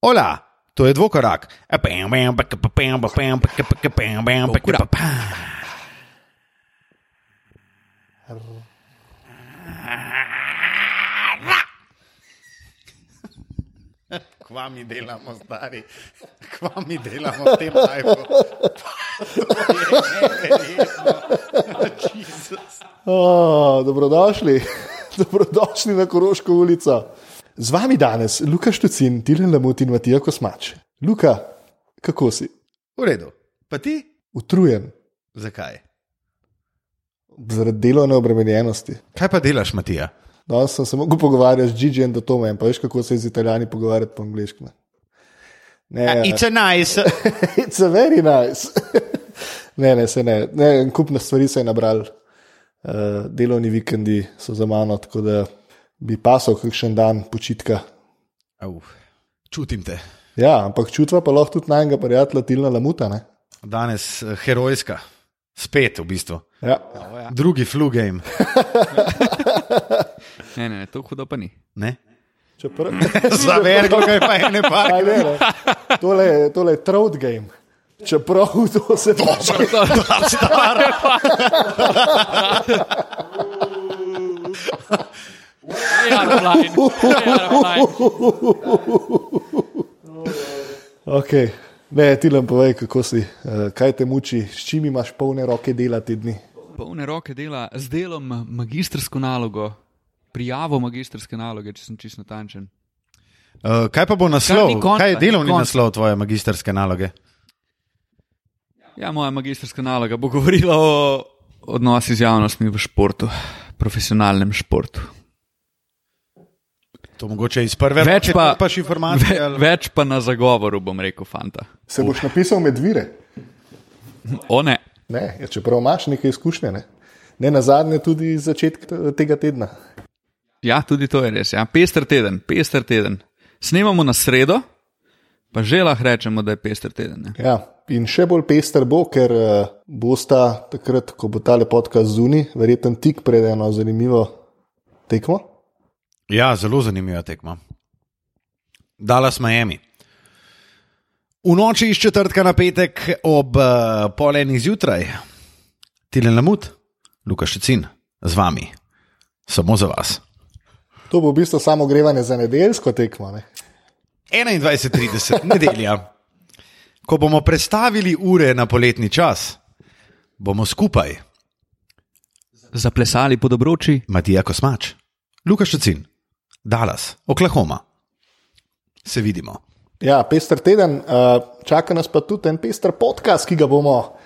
Ola, to je dvokorak. Kva mi delamo, stari, kva mi delamo, te majhne. Oh, dobrodošli. dobrodošli na Koroško ulico. Z vami danes Luka Štucin, Tilen Lamut in Matija Kosmač. Luka, kako si? V redu, pa ti? Utrujen Zakaj? zaradi delovne obremenjenosti. Kaj pa delaš, Matija? Danes sem se mogel pogovarjati z Gigi in Tomem, pa veš, kako se z italijani pogovarjati po angliško. Ne, ne, It's a nice. it's a very nice. ne, ne, se ne. ne kupne stvari se je nabral. Uh, delovni vikendi so za mano, tako da bi pasal kakšen dan počitka. Au, čutim te. Ja, ampak čutva pa lahko tudi najnega prijatelja Tilna Lamuta. Ne? Danes eh, herojska, spet v bistvu. Ja. Drugi flu game. Ne, ne, ne, to hudo pa ni. Ne? Čeprav, Zavergo ga je pa ene A, pa. ne, ne. Tole, je- tole je throat game. Čeprav to se Okay. Ne, ti nam povej, kako si, eh, kaj te muči, s čim imaš polne roke dela te dni. Polne roke dela z delom magistrsko nalogo, prijavo magistrske naloge, če sem čisto natančen. Uh, kaj pa bo naslov? Kar ni konca, kaj je ni delovni konca. naslov tvoje magistrske naloge? Ja, moja magistrska naloga bo govorila o odnosih z javnostmi v športu, profesionalnem športu. To mogoče iz prve Več roke pa, paš informacije. ve, ali- več pa na zagovoru, bom rekel, fanta. Se boš napisal med vire, O ne, ne, ja, čeprav imaš nekaj izkušnje. Ne, ne na zadnje, tudi iz začetka tega tedna. ja, tudi to je res. Ja. Pester teden, pester teden. Snemamo na sredo, pa že lahko rečemo, da je pester teden. Ne. Ja, in še bolj pester bo, ker uh, bosta takrat, ko bo ta podcast zunaj, verjetno tik pred eno zanimivo tekmo. Ja, zelo zanimiva tekma. Dallas Miami. V noči iz četrtka na petek ob uh, pol enih zjutraj, Tilen Lamut, Luka Šecin, z vami, samo za vas. To bo v bistvu samo grevanje za nedeljsko tekmo. Ne? 21:30, nedelja. Ko bomo prestavili ure na poletni čas, bomo skupaj, Zaplesali pod obroči, Matija Kosmač, Luka Šecin, Dallas, Oklahoma. Se vidimo. Ja, pester teden, uh, čaka nas pa tudi en pester podcast, ki ga bomo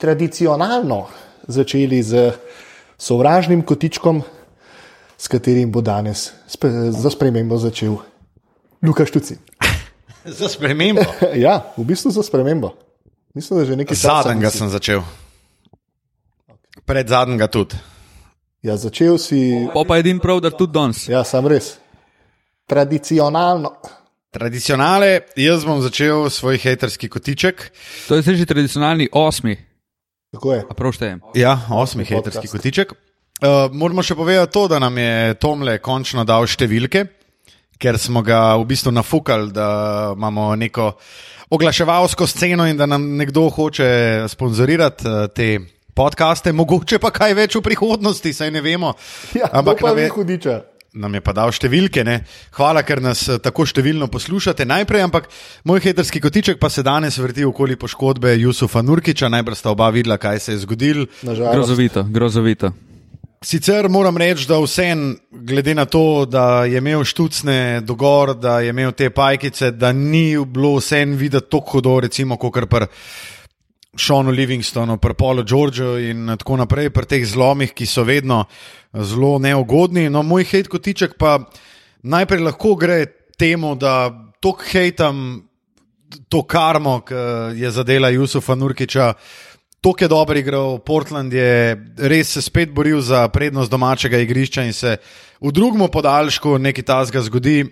tradicionalno začeli z sovražnim kotičkom, s katerim bo danes spe, za spremembo začel Luka Štuci. Za spremembo. Ja, v bistvu za spremembo. Mislim, da že nekaj časa Zadnjega sem začel. Pred zadnjega tudi. Ja, začel si, pa pa edin prav, da tudi danes. ja, sam res. Tradicionalno. Tradicionale, jaz bom začel svoj haterski kotiček. To je že tradicionalni osmi, Tako je. a prav štejem. Ja, osmi haterski kotiček. Uh, moramo še povedati to, da nam je Tomle končno dal številke, ker smo ga v bistvu nafukali, da imamo neko oglaševalsko sceno in da nam nekdo hoče sponzorirati uh, te podcaste, mogoče pa kaj več v prihodnosti, saj ne vemo. Ja, Ampak ni je, hudiča. Nam je pa dal številke. Ne? Hvala, ker nas eh, tako številno poslušate. Najprej, ampak moj haterski kotiček pa se danes vrti okoli poškodbe Jusufa Nurkiča. Najbrž sta oba videla, kaj se je zgodilo. Grozovito, grozovito. Sicer moram reči, da vsem, glede na to, da je imel štucne dogor, da je imel te pajkice, da ni bilo vsem videti tako hudo, recimo, kot pri Šonu Livingstonu, pri Polu Georgeu in tako naprej, pri teh zlomih, ki so vedno zelo neugodni. No, moj hejt kotiček pa najprej lahko gre temu, da tok hejtam to karmo, ki je zadela Jusufa Nurkiča. To je dobro igral, Portland je res se spet boril za prednost domačega igrišča in se v drugem podaljšku nekaj tasga zgodi.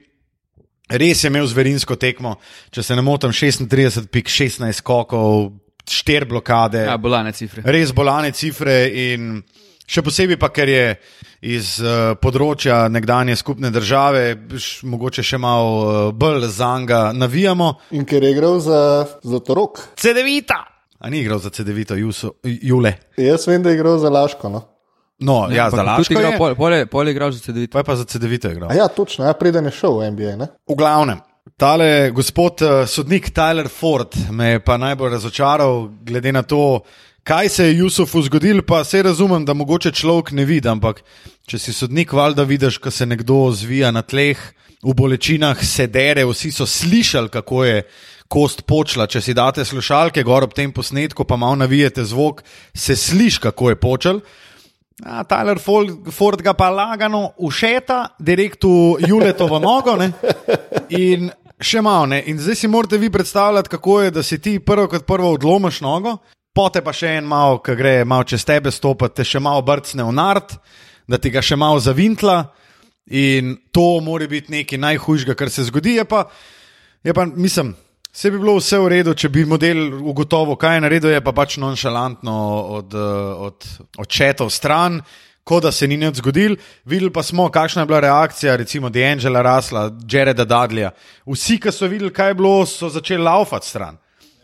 Res je imel zverinsko tekmo, če se ne motim, 36 pik, 16 skokov, 4 blokade. Ja, bolane cifre. Res bolane cifre in Še posebej pa, ker je iz uh, področja nekdanje skupne države, š, mogoče še malo uh, bolj za njega navijamo. In ker je igral za Zlatorok. CD-vita! A ni igral za CD-vito, Jule. Jaz vem, da je igral za Laško. No, No, ja, ja za Laško. Pol, pol, je, pol je igral za CD-vito. Pa je pa za CD-vito igral. A ja, točno, ja, preden je šel v NBA. Ne? V glavnem. Tale gospod uh, sodnik Tyler Ford me je pa najbolj razočaral, glede na to, kaj se je Jusufu zgodil, pa se razumem, da mogoče človek ne vidi, ampak če si sodnik, valjda vidiš, ko se nekdo zvija na tleh, v bolečinah se dere, vsi so slišali, kako je kost počela. Če si date slušalke gor ob tem posnetku, pa malo navijete zvok, se sliši, kako je počel. A, Tyler Ford, Ford ga pa lagano ušeta, direkt v Juletovo nogo. Ne? In še malo. Ne? In zdaj si morate vi predstavljati, kako je, da si ti prvo kot prvo odlomiš nogo, pote pa še en malo, ki gre malo čez tebe stopiti, te še malo brcne v nard, da ti ga še malo zavintla. In to mora biti nekaj najhujšega, kar se zgodi. Je pa, je pa mislim, vse bi bilo vse v redu, če bi model ugotovil, kaj je naredil, je pa pač nonšalantno od, od, od četov stran. Kot da se ni nič zgodil, videli pa smo, kakšna je bila reakcija, recimo D'Angela Rasla, Jareda Dudleya. Vsi, ki so videli, kaj je bilo, so začeli laufati stran.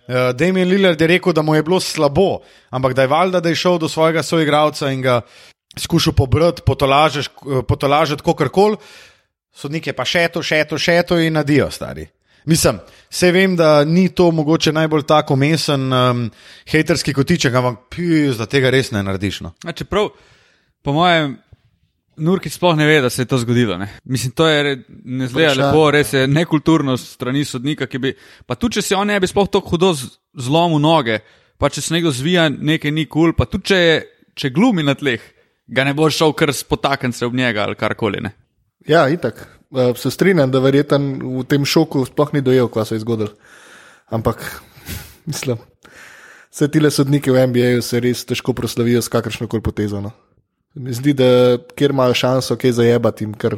Uh, Damien Lillard je rekel, da mu je bilo slabo, ampak da je valjda, da je šel do svojega soigralca in ga skušal pobrati, potolažiti, kako koli. Sodnik je pa še to, še to, še to in nadijo, stari. Mislim, vse vem, da ni to mogoče najbolj tako mesen, um, haterski kotiček, ampak piš, da tega res ne narediš. No. Čeprav, po mojem, Nurki sploh ne ve, da se je to zgodilo. Ne? Mislim, to je ne zgleda lepo, res je nekulturno strani sodnika. Bi, pa tudi, če se on ne bi sploh tako hudo zlomil noge, pa če se nekdo zvija, nekaj ni kul, cool, pa tudi, če, če glumi na tleh, ga ne bo šel kar spotaknce ob njega ali karkoli. Ne? Ja, itak. Se strinjam, da verjeten v tem šoku sploh ni dojel, kaj se je zgodilo. Ampak, mislim, vse ti le sodniki v NBA-ju se res težko proslavijo s kakršno koli potezo. No? Mi zdi, da kjer imajo šanso kaj zajebati, jim kar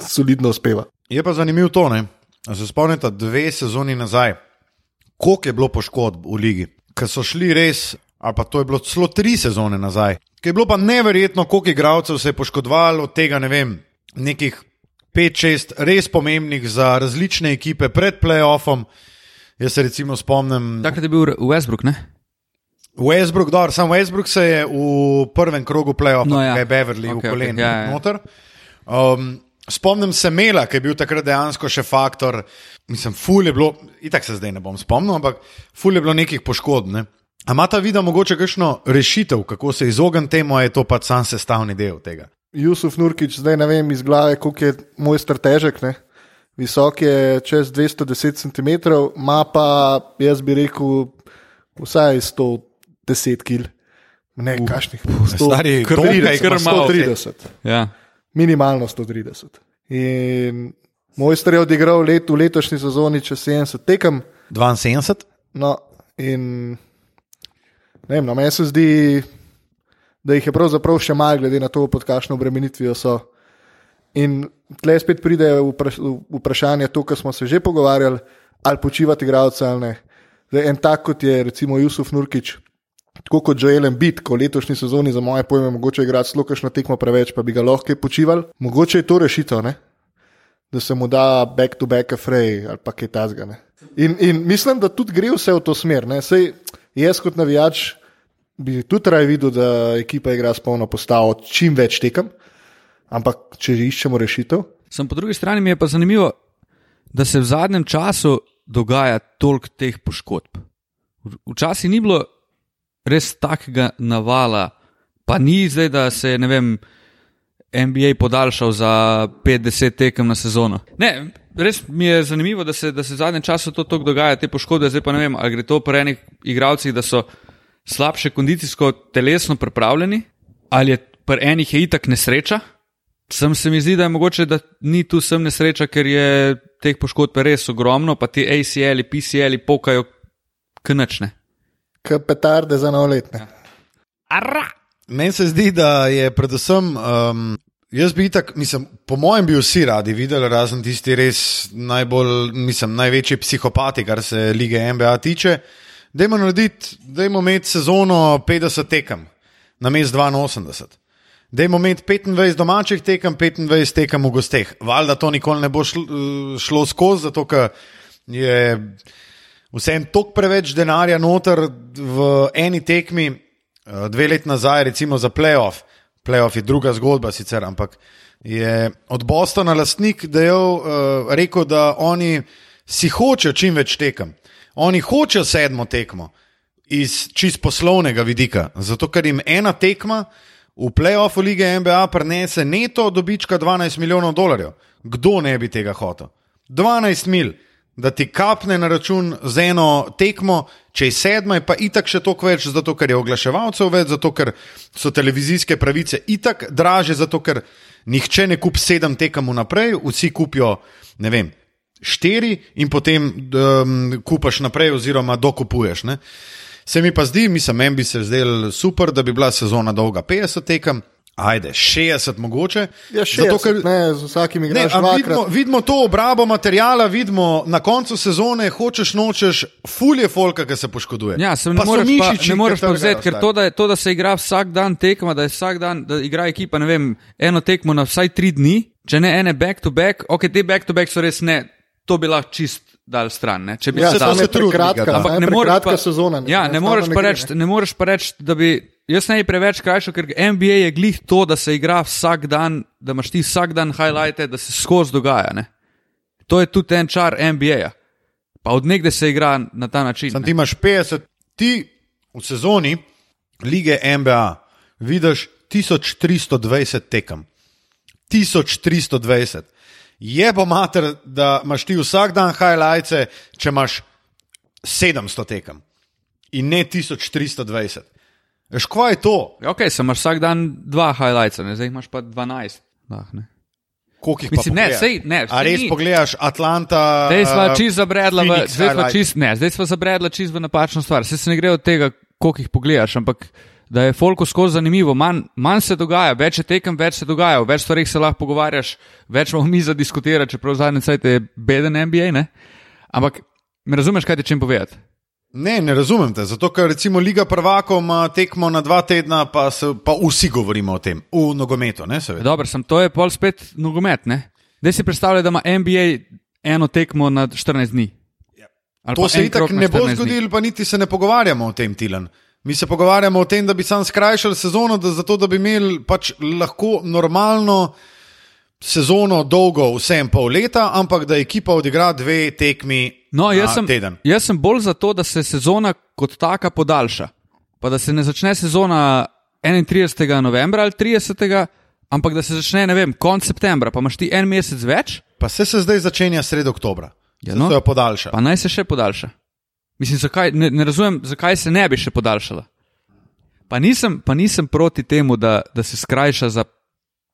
solidno uspeva. Je pa zanimivo to, da se spomnite dve sezoni nazaj, koliko je bilo poškodb v ligi, ker so šli res, ali pa to je bilo celo tri sezone nazaj, ker je bilo pa neverjetno, koliko igralcev se je poškodovalo od tega, ne vem, nekih pet, šest res pomembnih za različne ekipe pred playoffom. Jaz se recimo spomnim. Takrat je bil Westbrook, ne? Westbrook, dobro, sam Westbrook se je v prvem krogu play-offa, no, ja. kaj je Beverly okay, v kolenu. Okay, ja, ja. um, spomnim se Mela, ki je bil takrat dejansko še faktor. Mislim, ful je bilo, itak se zdaj ne bom spomnil, ampak ful je bilo nekih poškodb. Ne? Ama ta vida mogoče kakšno rešitev, kako se izogniti temu, je to pač sam sestavni del tega. Jusuf Nurkič, zdaj ne vem iz glave, koliko je moj stratežek. Ne? Visok je čez 210 cm, ima pa, jaz bi rekel, vsaj 100 10 kil, ne uh, kašnih, starih, kar malo 130. Ja. Minimalno 130. In moj star je odigral let, v letošnji sezoni čez 70 tekem. 72? No, in ne vem, no, meni se zdi, da jih je pravzaprav še malo, glede na to, pod kakšno obremenitvijo so. In tleh spet pride vprašanje, to, kar smo se že pogovarjali, ali počivati igralce ali ne. Zdaj, en tak kot je recimo Jusuf Nurkič, tako kot Joel Embiid, ko letošnji sezoni za moje pojme mogoče igrati zelo kakšno tekmo preveč, pa bi ga lahko počival. Mogoče je to rešitev, ne? da se mu da back to back afray ali pa kaj tasga. In, in mislim, da tudi gre vse v to smer. Sej, jaz kot navijač bi tudi raj videl, da ekipa igra s polno postavo čim več tekem, ampak če iščemo rešitev. Sem po drugi strani mi je pa zanimivo, da se v zadnjem času dogaja toliko teh poškodb. Včasih ni bilo res takega navala, pa ni zdaj, da se je vem, NBA podaljšal za 50 tekem na sezono. Ne, res mi je zanimivo, da se, da se v zadnjem času to tako dogaja, te poškodbe. Zdaj pa ne vem, ali gre to pri enih igralcih, da so slabše kondicijsko, telesno pripravljeni, ali je pri enih je itak nesreča. Sem se mi zdi, da je mogoče, da ni tu sem nesreča, ker je teh poškodb res ogromno, pa ti ACL, PCL pokajo knačne kot petarde za novoletne. Meni se zdi, da je predvsem. Um, Jaz bi tako, mislim, po mojem, bi vsi radi videli, razen tisti res najbolj, mislim, največji psihopati, kar se lige NBA tiče. Dajmo narediti, dajmo imeti sezono 50 tekem, na mest 82. Dajmo imeti 25 domačih tekem, 25 tekem v gosteh. Valjda to nikoli ne bo šlo, šlo skozi, zato ker je vsem tok preveč denarja noter v eni tekmi, eh, dve leti nazaj, recimo za playoff. Playoff je druga zgodba, sicer, ampak je od Bostona lastnik dejal, uh, rekel, da oni si hočejo čim več tekem. Oni hočejo sedmo tekmo iz čist poslovnega vidika, zato ker jim ena tekma v playoffu lige NBA prenese neto dobička 12 milijonov dolarjev. Kdo ne bi tega hotel? 12 mil, da ti kapne na račun z eno tekmo, če je sedma, je pa itak še toliko več, zato ker je oglaševalcev več, zato ker so televizijske pravice itak draže, zato ker nihče ne kup sedem tekem vnaprej, vsi kupijo, ne vem. Štiri in potem um, kupaš naprej, oziroma dokupuješ. Ne? Se mi pa zdi, mislim, meni bi se zdel super, da bi bila sezona dolga 50 tekem, ajde 60 mogoče. Ja, še zato, ker ne, z vsakim igraš. Ne, vidimo, vidimo to obrabo materijala, vidimo na koncu sezone, hočeš nočeš, fulje folka, ki se poškoduje. Ja, sem, ne moreš pa, ne moreš pa vzeti, ker to da, to, da se igra vsak dan tekma, da je vsak dan, da igra ekipa, ne vem, eno tekmo na vsaj tri dni, če ne ene back to back, ok, te back to back so res ne, to bi lahko čist dal stran. Ne? Če bi Ja, se dal- je prekratka, ampak ampak ne ne moreš pa- sezona. ne. Ja, ne Enostavno moreš pa reči, ne moreš pa reči, da bi. Jaz ne bi preveč krajšal, ker NBA je glih to, da se igra vsak dan, da imaš ti vsak dan highlighte, da se skozi dogaja. Ne? To je tudi en čar NBA-ja. Pa od nekde se igra na ta način. Sam ne. ti imaš 50, ti v sezoni lige NBA vidiš 1320 tekem. 1320. Je pa mater, da imaš ti vsak dan highlights, če imaš 700 tekem in ne 1320. Veš, kaj je to? Ja, Ok, sem imaš vsak dan dva highlights, ne? zdaj imaš pa 12. Ah, ne. Koliko jih pa Mislim, ne, sej, ne, A sej res ni. pogledaš Atlanta? Zdaj smo uh, čist zabredla, v, zdaj smo čist, ne, zdaj smo zabredla čist v napačno stvar. Vse se ne gre od tega, koliko jih pogledaš, ampak da je folko skozi zanimivo. Manj, manj se dogaja, več je tekem, več se dogaja, o več stvarih se lahko pogovarjaš, več imamo mi za diskutirati, čeprav zadnje cajt je beden NBA, ne? Ampak me razumeš, kaj ti čem povedati? Ne, ne razumem te. Zato, ker recimo Liga prvakov ima tekmo na dva tedna, pa, se, pa vsi govorimo o tem, v nogometu, ne. Dobro, sem to je pol spet nogomet, ne? Zdaj si predstavljaj, da ima NBA eno tekmo na 14 dni. Ali To se itak ne bo 14 dni. zgodilo, pa niti se ne pogovarjamo o tem, Tilan. Mi se pogovarjamo o tem, da bi sam skrajšali sezono, da, zato da bi imeli pač lahko normalno sezono, dolgo, vse en pol leta, ampak da ekipa odigra dve tekmi No, na jaz sem, teden. jaz sem bolj za to, da se sezona kot taka podaljša. Pa da se ne začne sezona 31. novembra ali 30. ampak da se začne, ne vem, konec septembra, pa imaš ti en mesec več, Pa se, se zdaj začenja sredo oktobra. Ja, Se no. to jo podaljša. pa naj se še podaljša. Mislim, zakaj, ne, ne razumem, zakaj se ne bi še podaljšala. Pa nisem, pa nisem proti temu, da, da se skrajša za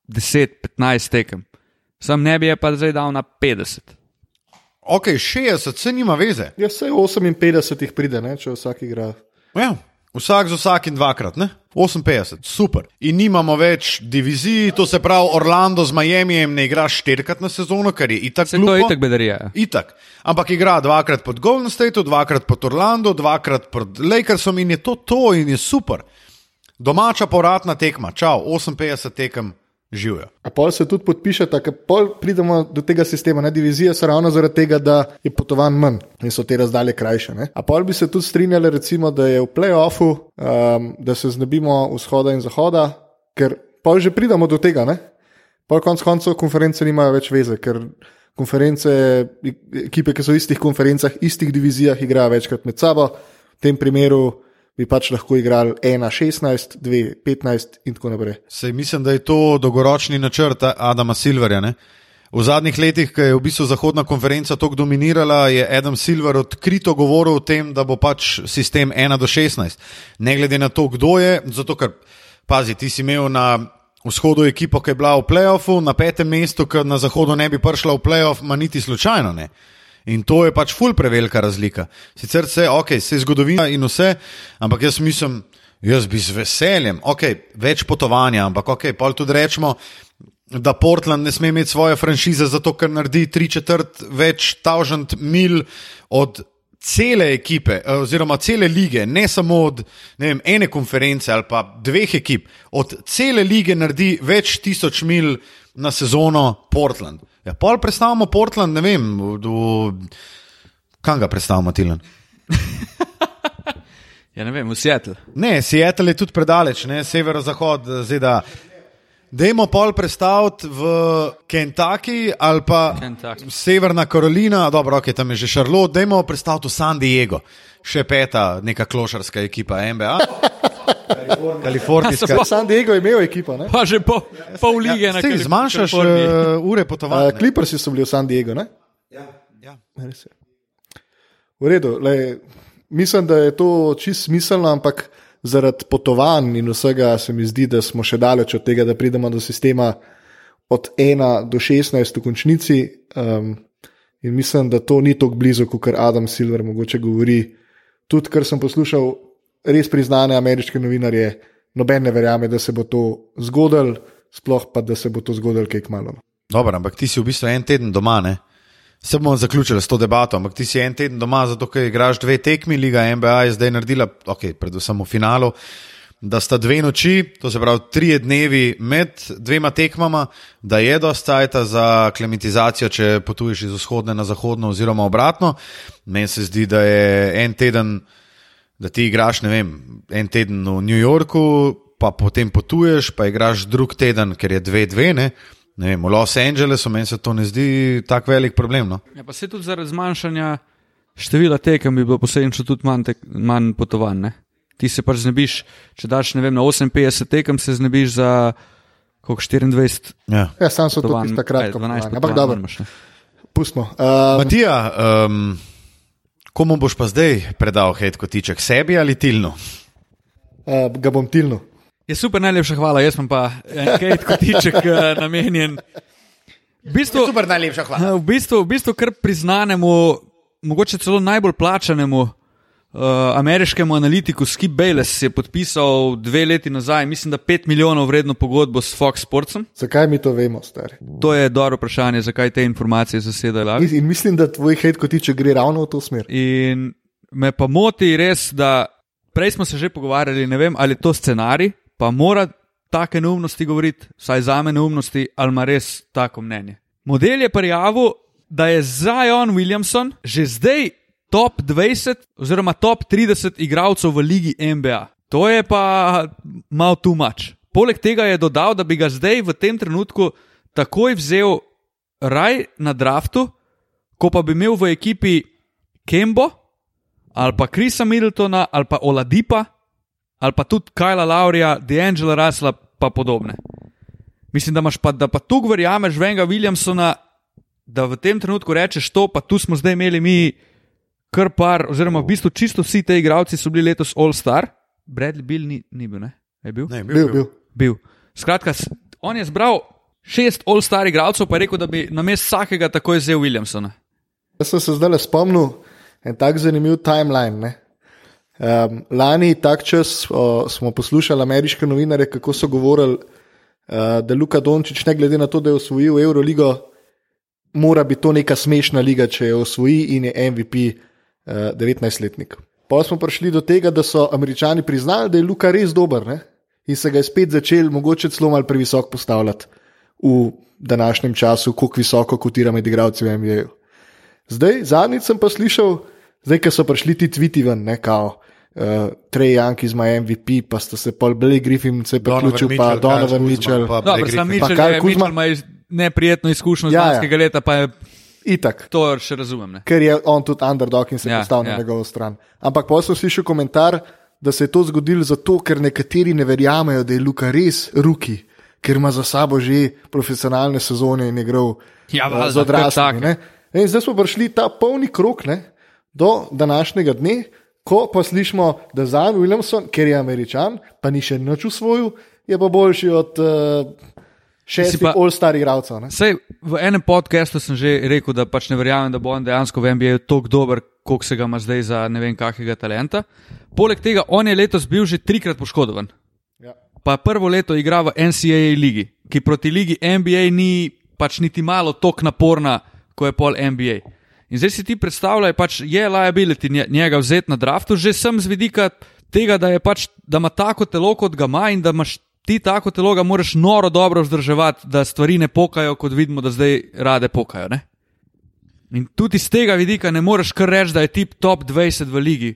10-15 tekem. Sam ne bi je pa zdaj dal na 50. Ok, 60, se nima veze. Ja, vse 58 jih pride, ne, če vsak igra. Ja, vsak z vsakim dvakrat, ne? 58, super. In nimamo več divizij, to se pravi, Orlando z Miamijem ne igra štirikrat na sezono, kar je itak Se to je itak bedarija. ja. Itak. Ampak igra dvakrat pod Golden State, dvakrat pod Orlando, dvakrat pod Lakersom in je to to in je super. Domača povratna tekma, čau, 58 tekem, živijo. A pol se tudi podpišete, ker pol pridemo do tega sistema. Ne? Divizije so ravno zaradi tega, da je potovanj manj in so te razdalje krajše. Ne? A pol bi se tudi strinjali, recimo, da je v playoffu, um, da se znebimo vzhoda in zahoda, ker pol že pridemo do tega. Ne? Pol konc koncev konference nimajo več veze, ker konference, ekipe, ki so v istih konferencah, istih divizijah, igrajo večkrat med sabo. V tem primeru bi pač lahko igrali 1, 16, 2, 15 in tako naprej. Sej mislim, da je to dolgoročni načrt Adama Silverja. Ne? V zadnjih letih, ko je v bistvu Zahodna konferenca tako dominirala, je Adam Silver odkrito govoril o tem, da bo pač sistem 1 do 16. Ne glede na to, kdo je, zato ker, pazi, ti si imel na vzhodu ekipo, ki je bila v playoffu, na petem mestu, ki na zahodu ne bi prišla v playoff, ma niti slučajno ne. In to je pač ful prevelika razlika. Sicer se, ok, se je zgodovina in vse, ampak jaz mislim, jaz bi z veseljem, ok, več potovanja, ampak ok, pa tudi rečemo, da Portland ne sme imeti svoje franšize, zato ker naredi tri četrt več tavžant mil od cele ekipe, eh, oziroma cele lige, ne samo od ne vem, ene konference ali pa dveh ekip, od cele lige naredi več tisoč mil na sezono Portland. Ja, pol predstavljamo Portland, ne vem, do, kam ga predstavljamo, Tilan. Ja, ne vem, v Seattle. Ne, Seattle je tudi predaleč, ne, severozahod ZDA. Dajmo pol predstaviti v Kentucky ali pa Kentucky. Severna Karolina, dobro, ok, tam je že Charlotte, dajmo predstaviti v San Diego, še peta, neka klošarska ekipa NBA. Kalifornijska. Pa- San Diego je imel ekipo. Ne? Pa že pol, pol lige na Sej, Kali- zmanjšaš uh, ure potovanja. Clippersi so bili v San Diego. Ne? Ja, ja. Res je. V redu, lej, mislim, da je to čist smiselno, ampak zaradi potovanj in vsega se mi zdi, da smo še daleč od tega, da pridemo do sistema od 1 do 16 v končnici. Um, in mislim, da to ni tako blizu, kot kar Adam Silver mogoče govori. Tudi, kar sem poslušal, res priznane ameriške novinarje, noben ne verjame, da se bo to zgodilo, sploh pa, da se bo to zgodilo kaj kmalo. Dobro, ampak ti si v bistvu en teden doma, ne? Se bomo zaključili s to debato, ampak ti si en teden doma, zato ker igraš dve tekmi, Liga NBA je zdaj naredila, ok, predvsem v finalu, da sta dve noči, to se pravi tri dnevi med dvema tekmama, da je dosta cajta za klimatizacijo, če potuješ iz vzhodne na zahodno oziroma obratno. Meni se zdi, da je en teden, da ti igraš, ne vem, en teden v New Yorku, pa potem potuješ, pa igraš drug teden, ker je dve, dve, ne. Ne vem, v Los Angelesu meni se to ne zdi tako velik problem. No? Ja, pa se tudi zaradi zmanjšanja števila tekem bi bilo posledično tudi manj, tek, manj potovanj. Ne? Ti se pač znebiš, če daš ne vem, na 58 tekem, se znebiš za koliko 24 Ja. Ja, sam so to potovanj. tista Aj, kratka. 12 Ampak dobro, imaš, pustimo. Um, Matija, um, komu boš pa zdaj predal hej kotiček, sebi ali tilnu? uh, ga bom tilnil. Je super, najlepša hvala, jaz sem pa en Kate kotiček eh, namenjen. V bistvu, Super, najlepša hvala. v bistvu, v bistvu kar priznanemu, mogoče celo najbolj plačanemu uh, ameriškemu analitiku Skip Bayless je podpisal dve leti nazaj, mislim, da 5 milijonov vredno pogodbo s Fox Sportsom. Zakaj mi to vemo, stari? To je dobro vprašanje, zakaj te informacije zasedajo. In, in mislim, da tvoj hate kotiček gre ravno v to smer. In me pa moti res, da prej smo se že pogovarjali, ne vem, ali je to scenarij, pa mora take neumnosti govoriti, vsaj za me neumnosti, ali ima res tako mnenje. Model je prijavil, da je Zion Williamson že zdaj top 20 oziroma top 30 igralcev v ligi NBA. To je pa malo too much. Poleg tega je dodal, da bi ga zdaj v tem trenutku takoj vzel raj na draftu, ko pa bi imel v ekipi Kembo ali pa Krisa Middletona ali pa Oladipa ali pa tudi Kajla Laurija, D'Angela Rasla pa podobne. Mislim, da imaš pa, da pa tu verjameš Venga Williamsona, da v tem trenutku rečeš to, pa tu smo zdaj imeli mi kar par, oziroma v bistvu čisto vsi ti igravci so bili letos All Star, Bradley Bill ni, ni bil, ne? Je bil? Ne, Bil, bil. bil. Skratka, s- on je zbral šest All Star igralcev, pa je rekel, da bi na mest vsakega takoj vzel Williamsona. Jaz sem se zdaj spomnil en tak zanimiv timeline. Ne? Um, lani, tak čas, o, smo poslušali ameriške novinare, kako so govorili, uh, da Luka Dončić, ne glede na to, da je osvojil Euroligo, mora biti to neka smešna liga, če jo osvoji in je MVP uh, 19-letnik. Pa smo prišli do tega, da so američani priznali, da je Luka res dober ne? in se ga je spet začel, mogoče celo malo previsoko postavljati v današnjem času, kako visoko kotira med igralci v NBA. -ju. Zdaj, zadnjič sem pa slišal, zdaj, ko so prišli ti tviti ven, ne kao. Uh, Trey Young iz My MVP, pa sta se pol Blake Griffin se priključil, pa Donovan Mitchell. Dobro, sam Mitchell. Mitchell, Pa Kyle je, Kuzma- Mitchell ima neprijetno izkušnjo z Ja, ja. lanskega leta, pa je Itak, to še razumem. Ne? ker je on tudi underdog in se Ja, ja, postavil ja. na njegovo stran. Ampak pa sem slišal komentar, da se je to zgodilo zato, ker nekateri ne verjamejo, da je Luka res ruki, ker ima za sabo že profesionalne sezone in je igral Ja, valjda, z kar odraslimi. tak. ne. In zdaj smo prišli ta polni krok ne, do današnjega dne, ko pa slišimo, da Zan Williamson, ker je američan, pa ni še nič usvojil, je pa boljši od uh, šestih pa- all-star igralcev. ne. Sej, v enem podkastu sem že rekel, da pač ne verjamem, da bo on dejansko v NBA tako dober, kot se ga ima zdaj za ne vem kakega talenta. Poleg tega, on je letos bil že trikrat poškodovan. Ja. Pa prvo leto igra v NCAA ligi, ki proti ligi NBA ni pač niti malo tako naporna, kot je pol NBA. In zdaj si ti predstavljaj, pač je liability nje- njega vzeti na draftu, že sem z vidika tega, da, je pač, da ima tako telo, kot ga ima in da imaš ti tako telo, ga moraš noro dobro vzdrževati, da stvari ne pokajo, kot vidimo, da zdaj rade pokajo. Ne? In tudi iz tega vidika ne moreš kar reči, da je tip top 20 v ligi.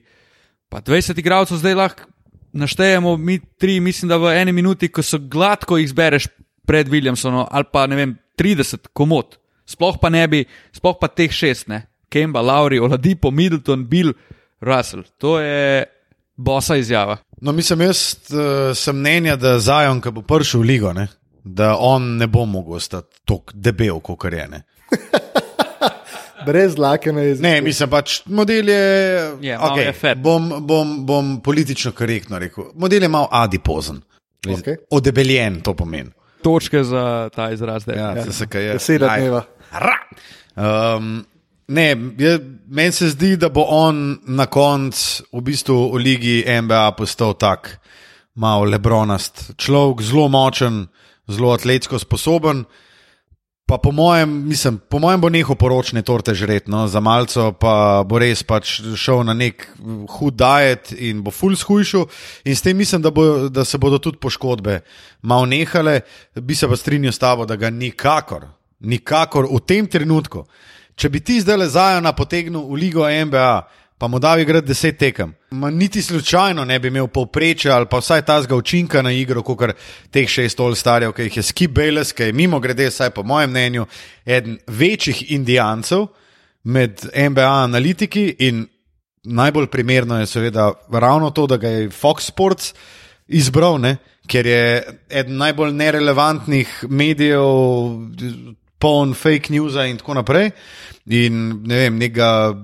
Pa 20 igralcev zdaj lahko naštejemo, mi tri, mislim, da v eni minuti, ko so gladko jih zbereš pred Williamsonom, ali pa ne vem, 30 komod. Sploh pa ne bi, sploh pa teh šest, ne. Kemba, Lauri, Oladipo, Middleton, Bill, Russell. To je bosa izjava. No, mislim, jaz uh, sem mnenja, da Zajon, ki bo prišel v ligo, ne, da on ne bo mogel ostati tako debel, kot je. Ne. Brez lake na jeziku. ne, mislim pač, model je. Je, malo okay, je fat. bom, bom, bom politično korektno rekel. Model je malo adipozen. Okej. Odebeljen to pomeni. Točke za ta izraz. Ja, Ja. ja. Se, kaj je. Beseda Aj. dneva. Ra. Um, ne, je- meni se zdi, da bo on na koncu v bistvu v ligi NBA postal tak malo lebronast človek, zelo močen, zelo atletsko sposoben. Pa po mojem, mislim, po mojem bo nehal poročne torte žret, no, za malce pa bo res pač šel na nek hud diet in bo full shujšal. In s tem mislim, da, bo, da se bodo tudi poškodbe malo nehale. Bi se pa strinjal s tabo, da ga nikakor, nikakor v tem trenutku, če bi ti zdaj le zajona potegnil v ligo NBA, pa mu dal igrati deset tekem, ma niti slučajno ne bi imel povprečja ali pa vsaj tazga učinka na igro, kot teh šest ol starjev, ki jih je Skip Bayless, ki je mimo grede, vsaj po mojem mnenju, eden večjih indijancev med NBA analitiki in najbolj primerno je seveda ravno to, da ga je Fox Sports izbral, ne? ker je eden najbolj nerelevantnih medijev, poln fake news in tako naprej. In ne vem, nekega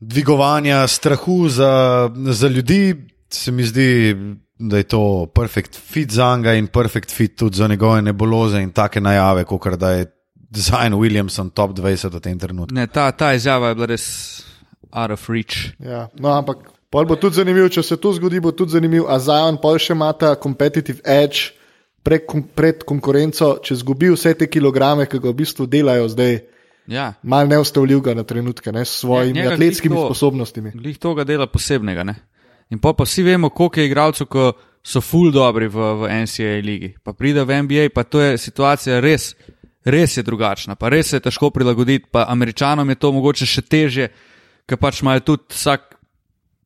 dvigovanja strahu za, za ljudi, se mi zdi, da je to perfekt fit za njega in perfekt fit tudi za njegove nebuloze in take najave, kot da je Zayn Williamson top 20 v tem trenutku. Ne, ta, ta izjava je bila res out of reach. Ja, no, ampak pol bo tudi zanimivo, če se to zgodi, bo tudi zanimivo. A Zajon pol še ima ta competitive edge pred, kon- pred konkurenco, če zgubi vse te kilograme, ki ga v bistvu delajo zdaj, Ja, mal neustavljivega na trenutke, ne, s svojimi njega atletskimi to- sposobnostmi. glih to ga dela posebnega. Ne? In pa, pa vsi vemo, koliko je igralcev, ki so full dobri v, v NCAA ligi. Pa pride v NBA, pa to je situacija res, res je drugačna, pa res se je težko prilagoditi. Pa američanom je to mogoče še teže, ker pač imajo tudi vsak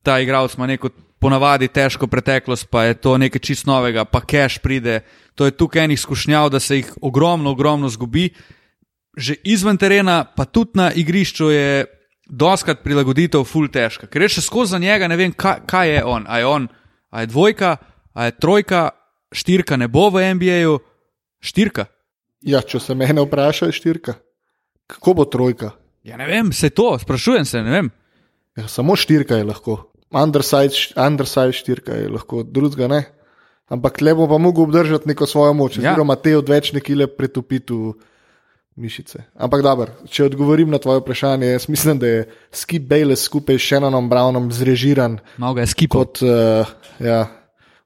ta igralec ima neko ponavadi težko preteklost, pa je to nekaj čist novega, pa cash pride. To je tukaj enih skušnjav, da se jih ogromno, ogromno zgubi. Že izven terena, pa tudi na igrišču je doskrat prilagoditev full težka. Ker je še skozi za njega, ne vem, kaj, kaj je on. A je on, a je dvojka, a je trojka, štirka ne bo v NBA-ju, štirka. Ja, če se mene vpraša, štirka. Kako bo trojka? Ja, ne vem, se to, sprašujem se, ne vem. Ja, samo štirka je lahko. Underside, š- underside štirka je lahko, drugega ne. Ampak le bo pa mogel obdržati neko svojo moč, Ja. oziroma te odvečne kile pretopiti v mišice. Ampak dobro, če odgovorim na tvoje vprašanje, jaz mislim, da je Skip Bayless skupaj s Shannonom Brownom zrežiran Malo ga je skipal. kot, uh, ja,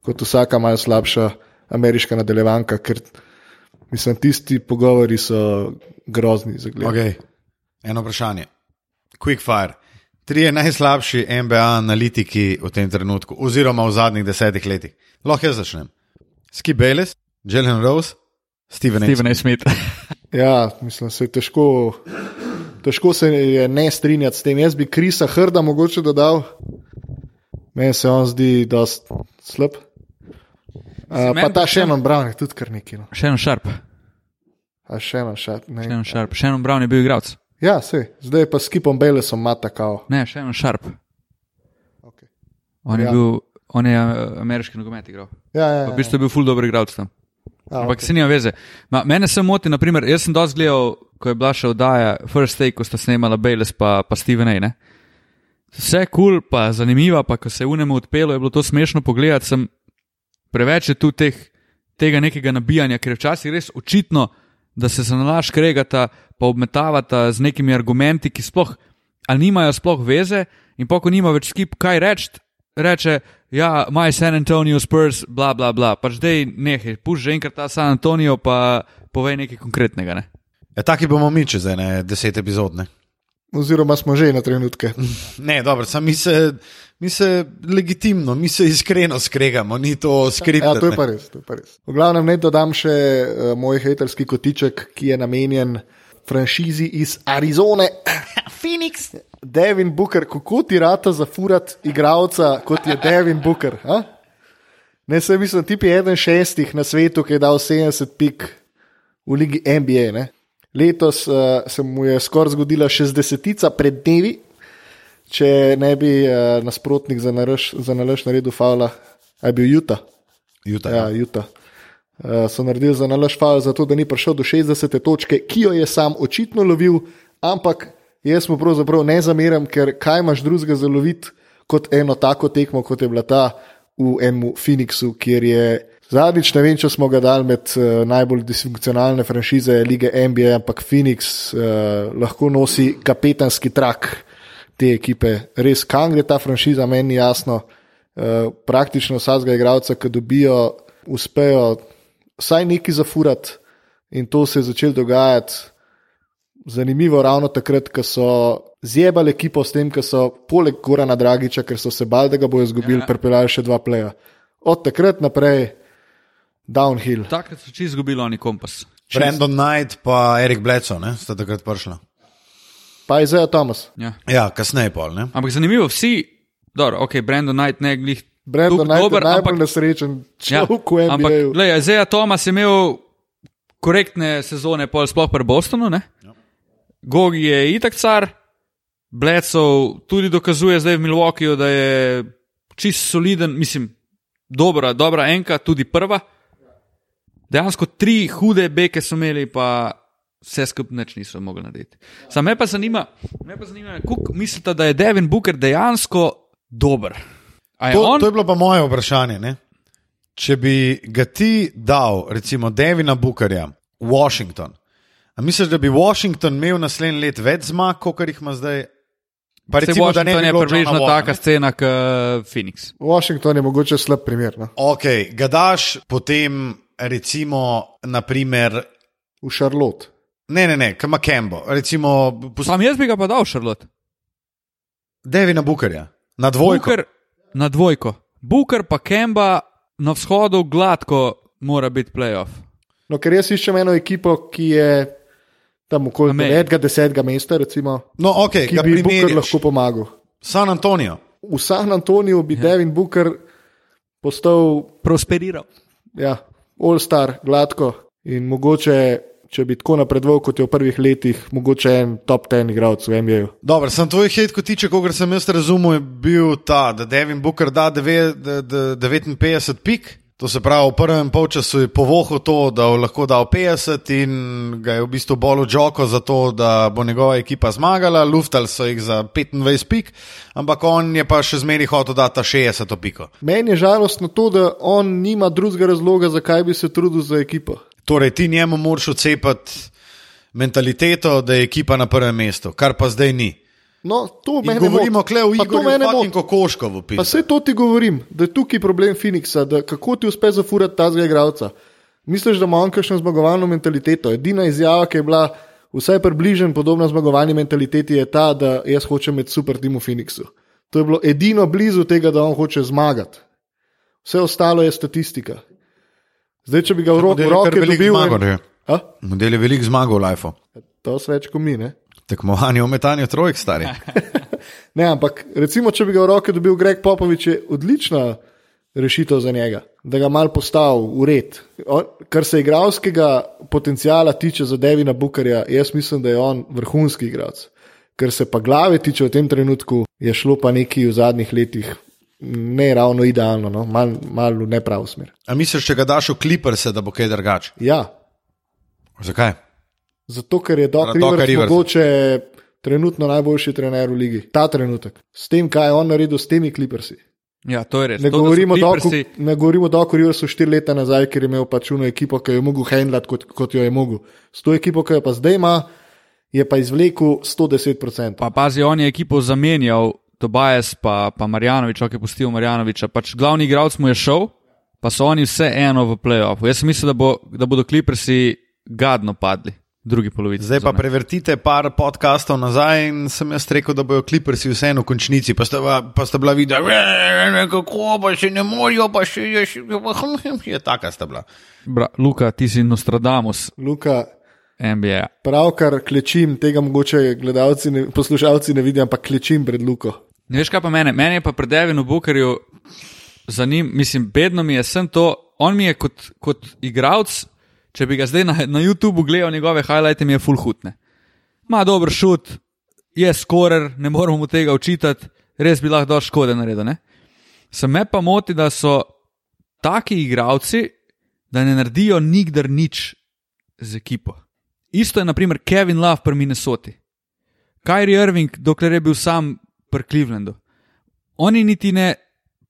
kot vsaka malo slabša ameriška nadaljevanka, ker mislim, tisti pogovori so grozni za gledanje. Okay. Eno vprašanje. Quick fire. Trije najslabši NBA analitiki v tem trenutku, oziroma v zadnjih desetih letih. Lahko jaz začnem. Skip Bayless, Jalen Rose, Steven A. Steven A. Smith. Ja, mislim, se je težko, težko se je ne strinjati s tem. Jaz bi Krisa Hrda mogoče dodal, meni se on zdi dost slab. Uh, pa ta predvsem- Shannon Brown je tudi kar neki. No. Shannon Sharp. A Shannon, šat, ne. Shannon Sharp. Shannon Brown je bil igralec. Ja, se, zdaj pa s Kipom Bejlesom mata kao. Ne, Shannon Sharp. Okay. On je, Ja. bil, on je uh, ameriški nogomet igral. Ja, ja, V ja. bistvu je bil full dober igralec tam. A, Ampak okay. se nima veze. Ma, mene se moti, naprimer, jaz sem dosti gledal, ko je bila še oddaja First Take, ko sta snemala Bayless pa, pa Steven A. Ne? Vse kul, cool, pa zanimiva, pa ko se je unemu odpelo, je bilo to smešno pogledati. Preveč je tu teh, tega nekega nabijanja, ker je včasih res očitno, da se za nalaš kregata, pa obmetavata z nekimi argumenti, ki sploh ali nimajo sploh veze, in pa ko nima več skip kaj reči, reče, ja, my San Antonio Spurs, bla bla bla. Pač dej nehaj, puš že enkrat ta San Antonio, pa povej nekaj konkretnega. Ne? Ja, taki bomo mi čez ene deset epizod. Ne? Oziroma smo že na trenutke. Ne, dobro, sam mi se, mi se legitimno, mi se iskreno skregamo, ni to skripto. Ja, to je pa res. To je pa res. V glavnem, ne dodam še uh, moj haterski kotiček, ki je namenjen franšizi iz Arizone. Phoenix. Devin Booker, kako ti rata zafurat igralca, kot je Devin Booker? A? Ne, se mislim, ti je eden šestih na svetu, ki je dal 70 pik v ligi NBA. Ne? Letos uh, se mu je skoraj zgodila 60-tica pred dnevi, če ne bi uh, nasprotnik za nalaž naredil faula, aj bil Juta. Juta. Ja, Juta. Uh, so naredili za nalaž faul, zato da ni prišel do 60. točke, ki jo je sam očitno lovil, ampak jaz mu pravzaprav ne zameram, ker kaj imaš drugega za loviti kot eno tako tekmo, kot je bila ta v enem Phoenixu, kjer je Zadnjič ne vem, če smo ga dali med uh, najbolj disfunkcionalne franšize lige NBA, ampak Phoenix uh, lahko nosi kapetanski trak te ekipe. Res, kam gre ta franšiza, meni je jasno. Uh, praktično vsakega igralca, ki dobijo, uspejo vsaj neki zafurati, in to se je začelo dogajati. Zanimivo je ravno takrat, ko so zjebali ekipo s tem, ko so poleg Gorana Dragiča, ker so se bali, da ga bojo izgubili, ja. pripeljali še dva pleja. Od takrat naprej downhill. Takrat so čisto izgubili oni kompas. Brandon Knight pa Erik Bleco, ne, sta takrat prišla. Pa je zdaj Tomas. Ja. Ja, kasneje pol, ne. Ampak zanimivo, vsi, dobro, ok, Brandon Knight ne glih. Brandon Knight dober, je najbolj ampak- nesrečen Ja, človek v ampak, NBA. gledaj, Zeja Tomas je imel korektne sezone, pol sploh pri Bostonu. Ne? Ja. Gogi je itak car, Blecov tudi dokazuje zdaj v Milwaukeeju, da je čist soliden, mislim, dobra, dobra enka, tudi prva. Dejansko tri hude beke so imeli, pa vse skupaj nič niso mogli narediti. Sam me pa zanima, me pa zanima kako mislite, da je Devin Booker dejansko dober? A je To, on? to je bilo pa moje vprašanje. Ne? Če bi ga ti dal, recimo, Devina Bookerja, Washington, a misliš, da bi Washington imel naslednji let več zmag, kot jih ima zdaj? Pa recimo, da ne Washington bi je bilo približno Johna taka ne? scena kot Phoenix. Washington je mogoče slab primer. No? Ok, ga daš potem, recimo, naprimer, V Charlotte. Ne, ne, ne, kama Kembo, recimo, pust- Sam jaz bi ga pa dal, Šarlot. Devina Bookerja, na dvojko. Booker na dvojko. Booker pa Kemba na vzhodu gladko mora biti playoff. No, ker jaz iščem eno ekipo, ki je tam okoli Amerika. 9. 10. mesta, recimo, No, ok, ki bi Booker primerjaš. lahko pomagal. San Antonijo. V San Antoniju bi ja. Devin Booker postal Prosperiral. ja, all-star, gladko in mogoče, če bi tako napredoval kot je v prvih letih, mogoče en top ten igralec v. -ju. Dobro, sem tvoj hit, kot tiče, kogar sem jaz razumel, je bil ta, da Devin Booker da deve- da- da- 59 pik. To se pravi, v prvem polčasu je povohal to, da bo lahko dal 50 in ga je v bistvu bolj odžoko za to, da bo njegova ekipa zmagala. Luftali so jih za 25 pik, ampak on je pa še zmeraj hotel dati ta 60 piko. Meni je žalostno to, da on nima drugega razloga, zakaj bi se trudil za ekipo. Torej, ti njemu moraš odcepati mentaliteto, da je ekipa na prvem mestu, kar pa zdaj ni. No, to mene govorimo kle v Pa to Igorju mene fucking moti. Kokoškovu. Pa vse to ti govorim, da je tukaj problem Phoenixa, da kako ti uspe zafurati ta igralca. Misliš, da ima on kakšno zmagovalno mentaliteto? Edina izjava, ki je bila vsaj približen podobna zmagovalni mentaliteti, je ta, da jaz hočem imeti super tim v Phoenixu. To je bilo edino blizu tega, da on hoče zmagati. Vse ostalo je statistika. Zdaj, če bi ga v ro- v Model je kar roke veliko dobil. A? Model je velik zmagal v Lifeu. to se več kot mi. Ne? Tekmovanje o metanju trojk, stari. Ne, ampak recimo, če bi ga v roke dobil Greg Popovič, je odlična rešitev za njega, da ga mal postavi v red. On, kar se igralskega potencijala tiče za Devina Bookerja, jaz mislim, da je on vrhunski igralec. Kar se pa glave tiče v tem trenutku, je šlo pa nekaj v zadnjih letih ne ravno idealno, no? malo mal v nepravo smer. A misliš, če ga daš v kliprse, da bo kaj drugače? Ja, Zakaj? zato ker je Doc Doca Rivers mogoče trenutno najboljši trener v ligi. Ta trenutek. S tem, kaj je on naredil s temi kliprsi. Ja, to je res. Ne To, govorimo, Clippersi- doku, ne govorimo o Doku Riversu štiri leta nazaj, ker je imel pač uno ekipo, ki jo je mogel handlati, kot, kot jo je mogel. S to ekipo, ki jo pa zdaj ima, je pa izvlekel 110%. Pa pazi, on je ekipo zamenjal, Tobias pa, pa Marjanovič, ki je pustil Marjanoviča. Pač glavni igralec mu je šel, pa so oni vse eno v playoffu. Jaz mislim, da, bo, da bodo Clippersi gadno padli. drugi polovici. Zdaj pa sezone. prevertite par podkastov nazaj in sem jaz rekel, da bojo kliprsi vseeno v končnici, pa sta, pa sta bila videa, "E, kako pa še ne morajo, pa še je, še, je taka sta bila. Bra, Luka, ti si Nostradamus, Luka, NBA. pravkar klečim, tega mogoče gledalci, ne, poslušalci ne vidijo, ampak klečim pred Luko. Ne veš kaj pa mene? Meni je pa pred Devinu Bukerju za njim, mislim, bedno mi je sem to, on mi je kot, kot igralec, če bi ga zdaj na, na YouTubu gledal njegove highlighte, mi je full hutne. Ma dober šut, je skorer, ne moramo mu tega učitati, res bi lahko dosti škode naredil. Ne? Se me pa moti, da so taki igralci, da ne naredijo nikdar nič z ekipo. Isto je naprimer Kevin Love pri Minnesoti. Kyrie Irving, dokler je bil sam pri Clevelandu. Oni niti ne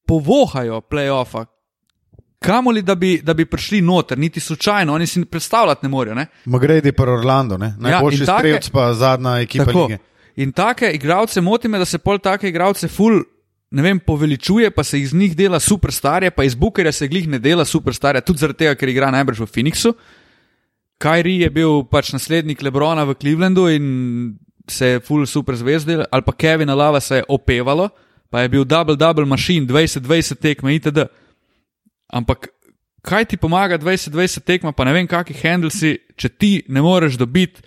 povohajo playoffa, kamoli da bi, da bi prišli noter, niti slučajno, oni si predstavljati ne morejo. Magredi pa Orlando, ne? najboljši in ja, take- strelec pa zadnja ekipa Tako. lige. In take igralce moti me, da se pol take igralce ful. Ne vem, poveličuje, pa se iz njih dela superstarje, pa iz Bukerja se glih ne dela superstarje, tudi zaradi tega, ker igra najbrž v Phoenixu. Kyrie je bil pač naslednik Lebrona v Clevelandu in se je full super zvezdil, ali pa Kevin Lava se je opevalo, pa je bil double-double mašin, 20-20 tekme itd. Ampak kaj ti pomaga 20-20 tekma, pa ne vem, kakšni handlesi, če ti ne moreš dobiti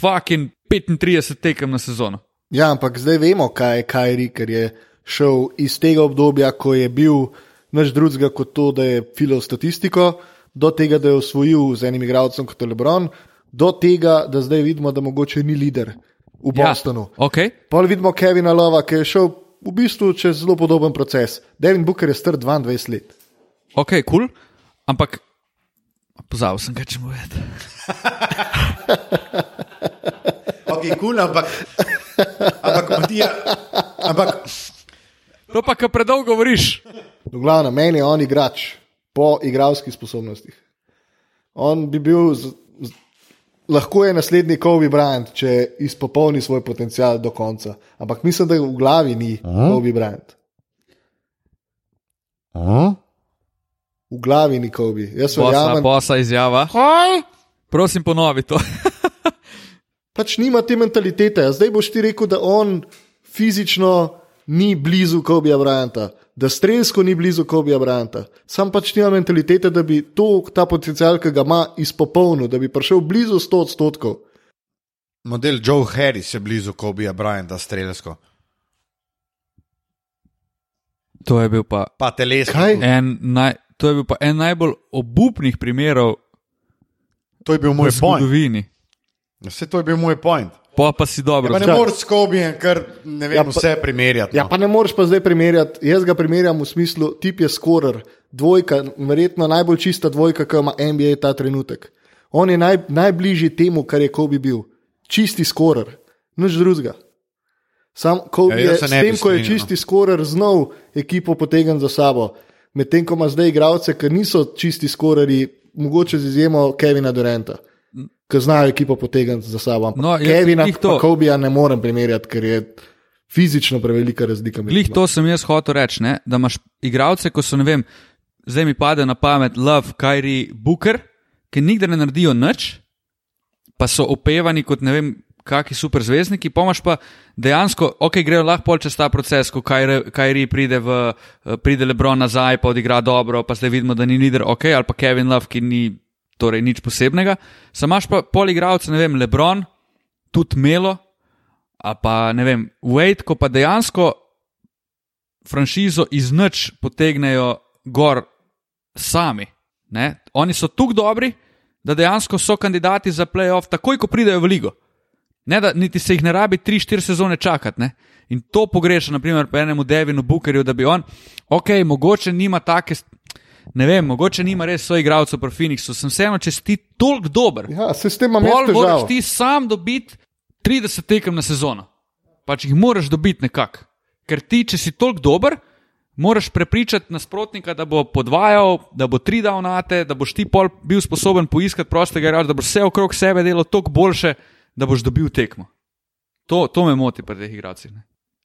fucking 35 tekem na sezono. Ja, ampak zdaj vemo, kaj je Kajri, ker je šel iz tega obdobja, ko je bil naš drugega kot to, da je filal statistiko, do tega, da je osvojil z enim igralcem kot Lebron, do tega, da zdaj vidimo, da mogoče ni lider v Bostonu. Ja, okay. Pol vidimo Kevina Lova, ki je šel v bistvu čez zelo podoben proces. Devin Booker je star 22 let. Ok, kul, cool, ampak pozabil sem, kaj če mu vedeti. Ok, kul, cool, ampak. Ampak, Matija, ampak. To pa, kar predolgo govoriš. V glavnem, meni je on igrač po igralskih sposobnostih. On bi bil, z, lahko je naslednji Kobe Bryant, če izpopolni svoj potencial do konca. Ampak mislim, da v glavi ni Aha. Kobe Bryant. Aha. V glavi ni Kobe. Jaz Posa, verjamem, posa izjava. Kaj? Prosim, ponovi to. pač nima te mentalitete. A Zdaj boš ti rekel, da on fizično ni blizu Kobeja Bryanta, da strelsko ni blizu Kobeja Bryanta. Sam pač nima mentalitete, da bi to, ta potencial, ki ga ima, izpopolnil, da bi prišel blizu 100 odstotkov. Model Joe Harris je blizu Kobija Bryanta strelsko. To je bil pa Pa telesno. Kaj? en, naj, to je bil pa en najbolj obupnih primerov To je bil moj point. Vse to je bil moj point. Pa, pa si dobro. Pa ne moreš s Kobijem kar ne vem, Ja, ja, pa- vse primerjati. Ja, no. pa ne moreš pa zdaj primerjati. Jaz ga primerjam v smislu, tip je skorer, dvojka, verjetno najbolj čista dvojka, ki ima NBA ta trenutek. On je naj, najbližji temu, kar je Kobe bil. Čisti skorer, nič drugega. Sam Kobe Ja, ja, je s tem, ko je strinjal, no. čisti skorer, znal ekipo potegniti za sabo. Medtem ko ima zdaj igralce, ki niso čisti skoreri, mogoče z izjemo Kevina Duranta, ki znajo ekipo potegniti za sabo. No, Kevina in Kobija ne morem primerjati, ker je fizično prevelika razlika med njima. to sem jaz hotel reči, ne? da imaš igralce, ko so, ne vem, zdaj mi pade na pamet Love, Kyrie, Booker, ki nikdar ne naredijo nič, pa so opevani kot ne vem, kakšni super zvezdniki, pomaž pa dejansko, ok, grejo lahko pol čez ta proces, ko Kyrie pride, v, eh, pride Lebron nazaj, pa odigra dobro, pa zdaj vidimo, da ni lider, ok, ali pa Kevin Love, ki ni torej nič posebnega. Sam imaš pa pol igralcev, ne vem, Lebron, tudi Melo, ali pa ne vem, Wade, ko pa dejansko franšizo iz nič potegnejo gor sami. Ne? Oni so tako dobri, da dejansko so kandidati za playoff, takoj ko pridejo v ligo. Ne, da niti se jih ne rabi 3-4 sezone čakati. Ne? In to pogreša, naprimer, pri enemu Devinu Bookerju, da bi on, ok, mogoče nima take, ne vem, mogoče nima res svojih igralcev pri Phoenixu, sem vseeno, če si ti toliko dober, Ja, se s tem imam Pol jaz moraš ti sam dobiti 30 tekem na sezono. Pač jih moraš dobiti nekako. Ker ti, če si toliko dober, moraš prepričati nasprotnika, da bo podvajal, da bo tri davnate, da boš ti pol bil sposoben poiskati prostega igralca, da boš vse okrog sebe delal toliko boljše, da boš dobil tekmo. To, to me moti pri teh igralcih.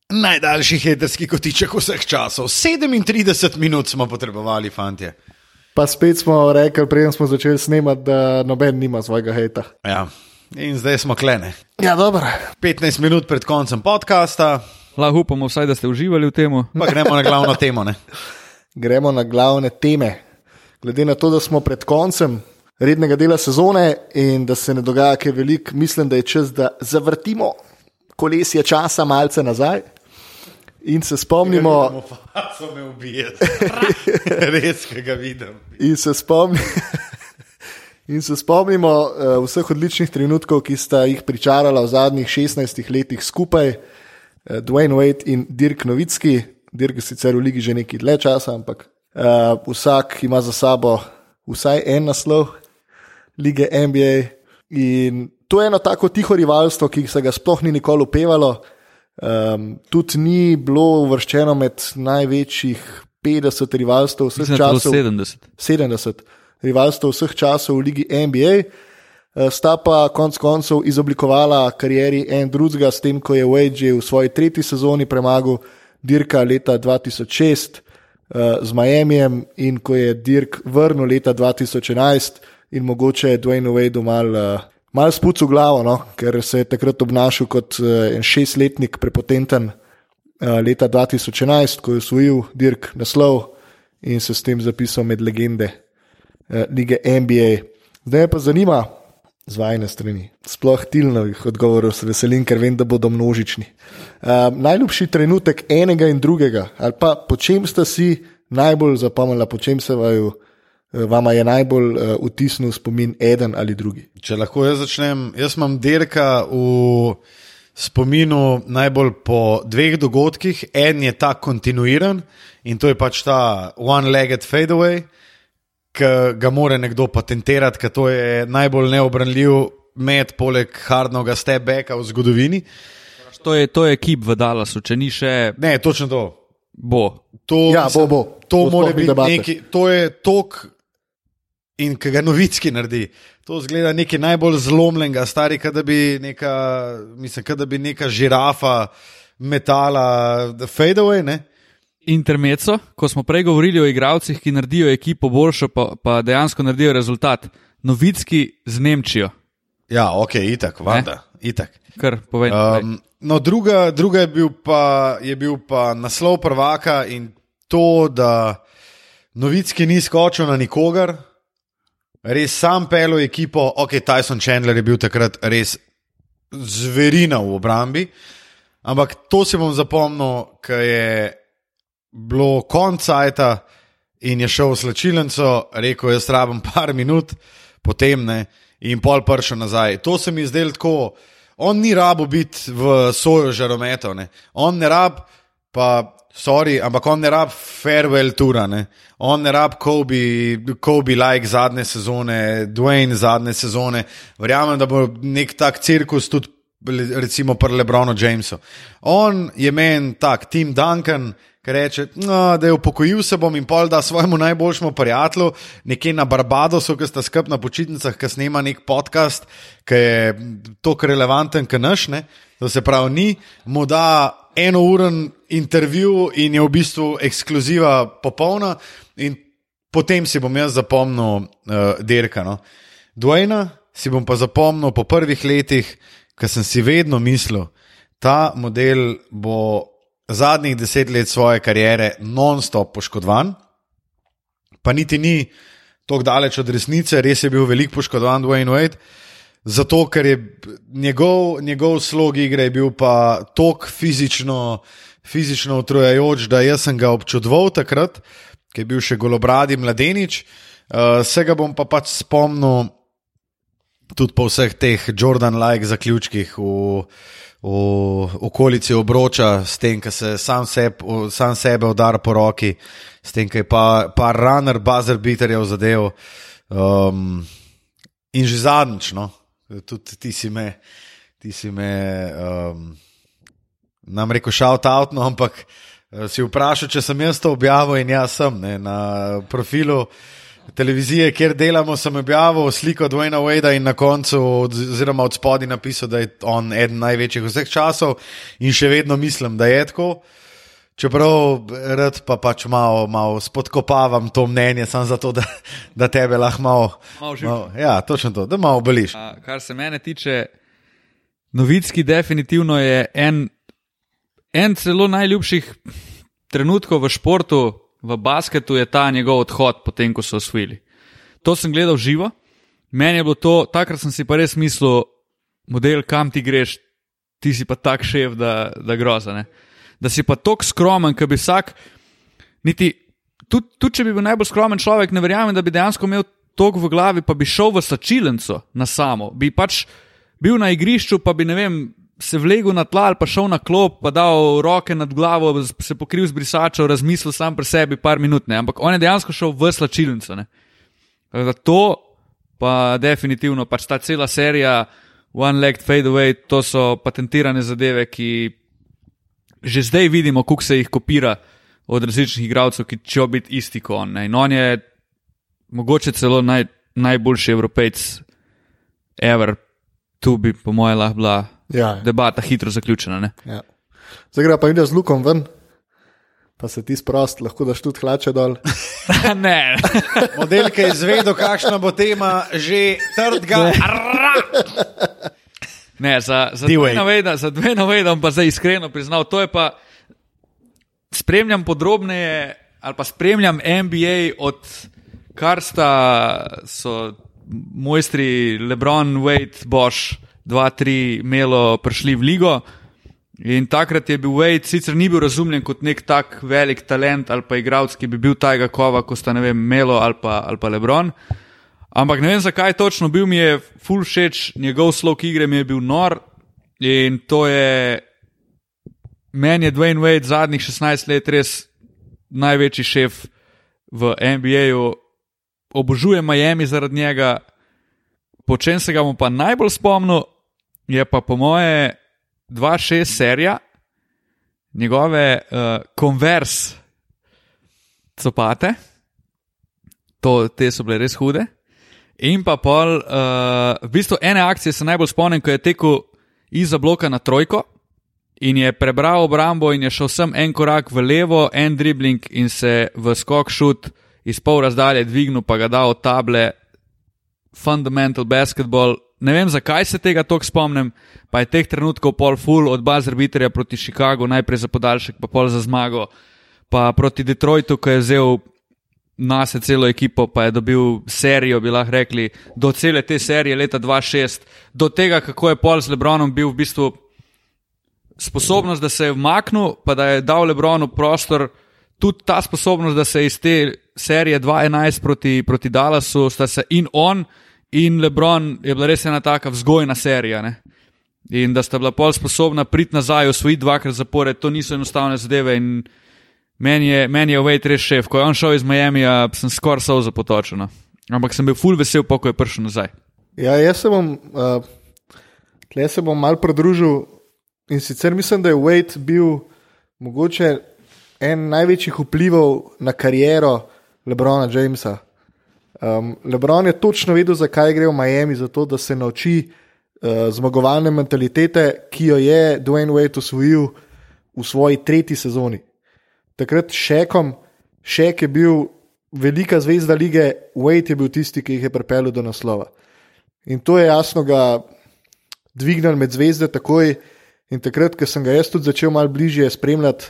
Najdaljši heterski kotiček vseh časov. 37 minut smo potrebovali, fantje. Pa spet smo rekli, preden smo začeli snemati, da noben nima svojega hejta. Ja. In zdaj smo klene. Ja, dobro. 15 minut pred koncem podcasta, Lahko upamo, vsaj, da ste uživali v tem. pa gremo na glavno temo. Ne? Gremo na glavne teme. Glede na to, da smo pred koncem rednega dela sezone in da se ne dogaja kaj veliko, mislim, da je čas, da zavrtimo kolesje časa malce nazaj in se spomnimo. So me ubije. Res, ki ga vidim. In se, spomni, in se spomnimo uh, vseh odličnih trenutkov, ki sta jih pričarala v zadnjih 16 letih skupaj, uh, Dwayne Wade in Dirk Novitski. Dirk je sicer v ligi že nekaj dlje časa, ampak uh, vsak ima za sabo vsaj en naslov lige NBA. In to je eno tako tiho rivalstvo, ki se ga sploh ni nikoli upevalo. Um, tudi ni bilo uvrščeno med največjih 50 rivalstv vseh Mislim, časov. 70. 70 rivalstv vseh časov v Ligi NBA. Eh, Sta pa konec koncev izoblikovala karieri en drugega, s tem, ko je Wade že v svoji tretji sezoni premagal Dirka leta 2006 eh, z Miamijem in ko je Dirk vrnil leta 2011 in mogoče je Dwayne Wade mal, eh, mal spucu glavo, no, ker se je takrat obnašal kot en šestletnik prepotenten eh, leta 2011, ko je osvojil Dirk naslov in se s tem zapisal med legende eh, lige NBA. Zdaj pa zanima, z vajne strani, sploh tilnovih odgovorov se veselim, ker vem, da bodo množični. Um, najljubši trenutek enega in drugega, ali pa po čem ste si najbolj zapomnili, po čem se vaju, vama je najbolj uh, vtisnil spomin eden ali drugi. Če lahko jaz začnem, jaz imam dirka v spominu najbolj po dveh dogodkih. En je ta kontinuiran in to je pač ta one-legged fadeaway, ki ga more nekdo patentirati, ker to je najbolj neobranljiv med, poleg hardnoga step-backa v zgodovini. To je, to je kip v Dallasu, če ni še, Ne, točno to. bo. To, Ja, bo, bo. To Bo mora sploh ni biti debate. neki, to je tok in ki ga novicki naredi. To zgleda nekaj najbolj zlomljenega, stari, kot da bi neka, mislim, kot da bi neka žirafa metala fadeaway. Ne? Intermeco, ko smo prej govorili o igralcih, ki naredijo ekipo boljšo, pa, pa dejansko naredijo rezultat. Novicki z Nemčijo, Ja, ok, itak, vanda, itak. kar povem. Um, no, druga, druga je, bil pa, je bil pa naslov prvaka in to, da Novicki ni skočil na nikogar, res sam pelo ekipo. Ok, Tyson Chandler je bil takrat res zverina v obrambi, ampak to si bom zapomnil, ker je bilo konc sajta in je šel v slčilnico, rekel: Jaz rabim par minut, potem ne, in pol pršel nazaj. To se mi je zdelo tako. On ni rabo biti v soju žarometov, ne. on ne rab, pa sorry, ampak on ne rab farewell tura, ne. on ne rab Kobe, Kobe like zadnje sezone, Dwayne zadnje sezone. Verjamem, da bo nek tak cirkus tudi recimo pri Lebronu Jamesu. On je meni tak, Tim Duncan, ki reče, no, da je upokojil se bom in pol da svojemu najboljšemu prijatelju, nekje na Barbadosu, ki sta skup na počitnicah, ki snema nek podcast, ki je tako relevanten, kot naš, ne? to se pravi, ni, mu da enouren intervju in je v bistvu ekskluziva popolna. In potem si bom jaz zapomnil uh, Dirka. No. Dwayna si bom pa zapomnil po prvih letih, ker sem si vedno mislil, ta model bo zadnjih deset let svoje kariere non-stop poškodovan, pa niti ni tako daleč od resnice, res je bil veliko poškodovan Dwayne Wade. Zato, ker je njegov, njegov slog igre je bil pa tako fizično, fizično utrujajoč, da jaz sem ga občudoval takrat, ki je bil še golobradi mladenič. Uh, se ga bom pa pač spomnil tudi po vseh teh Jordan-like zaključkih v, v okolici obroča, s tem, ki se sam, seb, sam sebe udara po roki, s tem, ki je pa, pa runner, buzzer beaterjev zadev. Um, in že zadnjič, no, tudi ti si me, ti si me, um, nam rekel, shout out, no, ampak eh, si vprašal, če sem jaz to objavil in jaz sem ne, na profilu televizije, kjer delamo, sem objavil sliko Dwayna Wadea in na koncu, od- oziroma od spodaj napisal, da je on eden največjih vseh časov in še vedno mislim, da je tako. Čeprav rad pa pač malo, malo spodkopavam to mnenje, samo zato, da, da tebe lahko malo. Malo malo, ja, točno to, da malo boliš. A, kar se mene tiče, Novitski definitivno je en, en celo najljubših trenutkov v športu, v basketu, je ta njegov odhod, potem ko so osvojili. To sem gledal živo, meni je bilo to, takrat sem si pa res mislil, model, kam ti greš, ti si pa tak šef, da, da groza. Ne? Da si pa tako skromen, da bi vsak, niti, tudi, tudi če bi bil najbolj skromen človek, ne verjamem, da bi dejansko imel tok v glavi, pa bi šel v sačilenco na samo. Bi pač bil na igrišču, pa bi ne vem. Se vlegel na tla ali pa šel na klop, pa dal roke nad glavo, se pokril z brisačo, razmislil sam pri sebi, par minut. Ne. Ampak on je dejansko šel v slačilnico. Ne. To, pa definitivno, pač ta cela serija, One Leg Fade Away, to so patentirane zadeve, ki že zdaj vidimo, kako se jih kopira od različnih igralcev, ki čejo biti isti kot on. Ne. In on je mogoče celo naj, najboljši evropejc, ever. Tu bi, po mojem, lahko bila Ja, debata hitro zaključena. Ne? ja. Zdaj gre pa ide z lukom ven, pa se ti sprost, lahko daš tudi hlače dol. ne, Model, ki je izvedel, kakšna bo tema, že trdga. ne za, za, dve naveda, za dve navedam pa zdaj iskreno priznal. To je pa, spremljam podrobneje ali pa spremljam NBA od kar sta so mojstri Lebron, Wade, Bosch, 2-3 Melo prišli v ligo. In takrat je bil Wade, sicer ni bil razumljen kot nek tak velik talent ali pa igralec, ki bi bil tajega kova, kot sta ne vem, Melo ali pa, ali pa Lebron. Ampak ne vem zakaj točno, bil mi je full všeč, njegov slog igre mi je bil nor in to je. Meni je Dwayne Wade zadnjih 16 let res največji šef v NBA-ju, obožujem Miami zaradi njega, po čem se ga bom pa najbolj spomnil, je pa po moje 2-6 serija, njegove uh, konvers copate, to, te so bile res hude. In pa pol, uh, v bistvu ene akcije se najbolj spomnim, ko je tekel izza bloka na trojko in je prebral obrambo in je šel sem en korak v levo, en dribling in se v skok šut iz pol razdalje dvignil, pa ga dal od table, fundamental basketball. Ne vem, zakaj se tega tako spomnim, pa je teh trenutkov pol full od Bazarbiterja proti Chicagu, najprej za podaljšek, pa pol za zmago, pa proti Detroitu, ko je vzel nas celo ekipo, pa je dobil serijo, bi lahko rekli, do cele te serije leta 2006, do tega, kako je pol z Lebronom bil v bistvu sposobnost, da se je vmaknil, pa da je dal Lebronu prostor, tudi ta sposobnost, da se je iz te serije 2-11 proti, proti Dallasu, sta se in on in Lebron je bila res ena taka vzgojna serija. Ne? In da sta bila pol sposobna priti nazaj, osvojiti dvakrat zapored, to niso enostavne zadeve. In meni je, meni je Wade res šef. Ko je on šel iz Miami, sem skoraj solza potočen. no. Ampak sem bil full vesel, pa ko je prišel nazaj. Ja, jaz se bom, uh, tle se bom mal pridružil in sicer mislim, da je Wade bil mogoče en največjih vplivov na kariero Lebrona Jamesa. Um, Lebron je točno vedel, zakaj gre v Miami, zato da se nauči uh, zmagovalne mentalitete, ki jo je Dwayne Wade usvojil v svoji tretji sezoni. Takrat šekom, šek je bil velika zvezda lige, Wade je bil tisti, ki jih je pripeljal do naslova. In to je jasno, ga dvignil med zvezde takoj. In takrat, ko sem ga jaz tudi začel malo bližje spremljati,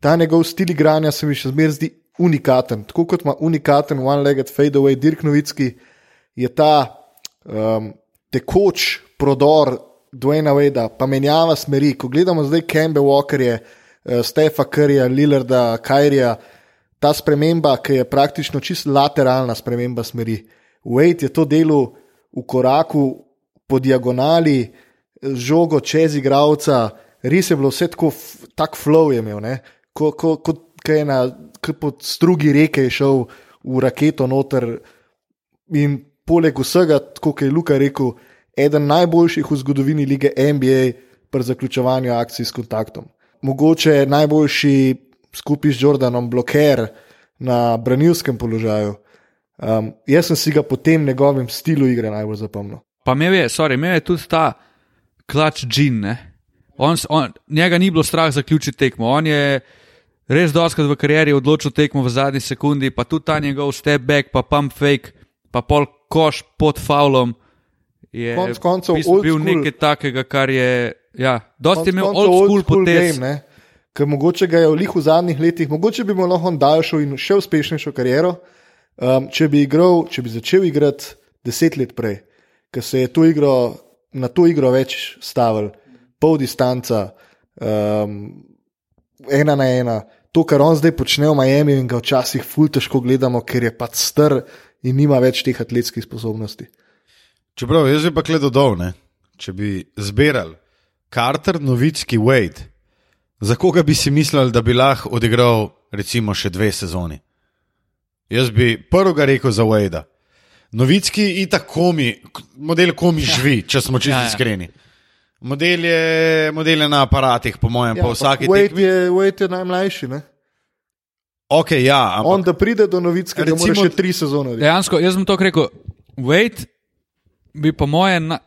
ta njegov stil igranja se mi še zmeraj zdi unikaten. Tako kot ima unikaten one-legged fadeaway Dirk Novitski, je ta um, tekoč prodor Dwayna Wadea, pa menjava smeri. Ko gledamo zdaj Kembe Walkerje, uh, Stefa Curryja, Lillarda, Kajrija, ta sprememba, ki je praktično čist lateralna sprememba smeri. Wade je to delo v koraku po diagonali, z žogo čez igralca, res je bilo vse tako, tak flow je imel, ne? ko, ko, kot ko je na pod strugi reke šel v raketo noter. In poleg vsega, kot je Luka rekel, eden najboljših v zgodovini lige NBA pri zaključevanju akcij s kontaktom. Mogoče najboljši skupaj z Jordanom bloker na branilskem položaju. Um, jaz sem si ga po tem njegovem stilu igre najbolj zapomnil. Pa me je, sorry, me je tudi ta klač džin. ne. On, on, njega ni bilo strah zaključiti tekmo. On je res doskrat v karieri odločil tekmo v zadnji sekundi, pa tudi ta njegov step back, pa pump fake, pa pol koš pod faulom. Je Konec koncev bil nekaj takega, kar je. Ja, dosti je imel old koncev school potez. game, ne. Ker mogoče ga je v lih v zadnjih letih, mogoče bi mu lahko daljšo in še uspešnejšo kariero, um, če bi, igral, če bi začel igrati deset let prej, ker se je to igro, na to igro več stavil, pol distanca, um, ena na ena. To, kar on zdaj počne v Miami, in ga včasih ful težko gledamo, ker je pač star in nima več teh atletskih sposobnosti. Čeprav jaz bi pa gledal dol, ne? če bi zbiral Carter, Novitski, Wade, za koga bi si mislili, da bi lahko odigral recimo še dve sezoni? Jaz bi prvega rekel za Wade. Novitski in tako mi, model komi živi, če smo čisto Ja, ja. iskreni. Model je, model je na aparatih, po mojem, ja, po vsaki Wade tekmi. je, Wade je najmlajši. Ne? Ok, ja, ampak On, da pride do novice, da mora Recimo- še tri sezone. Dejansko, jaz bom to rekel. Wade bi, po moje, na,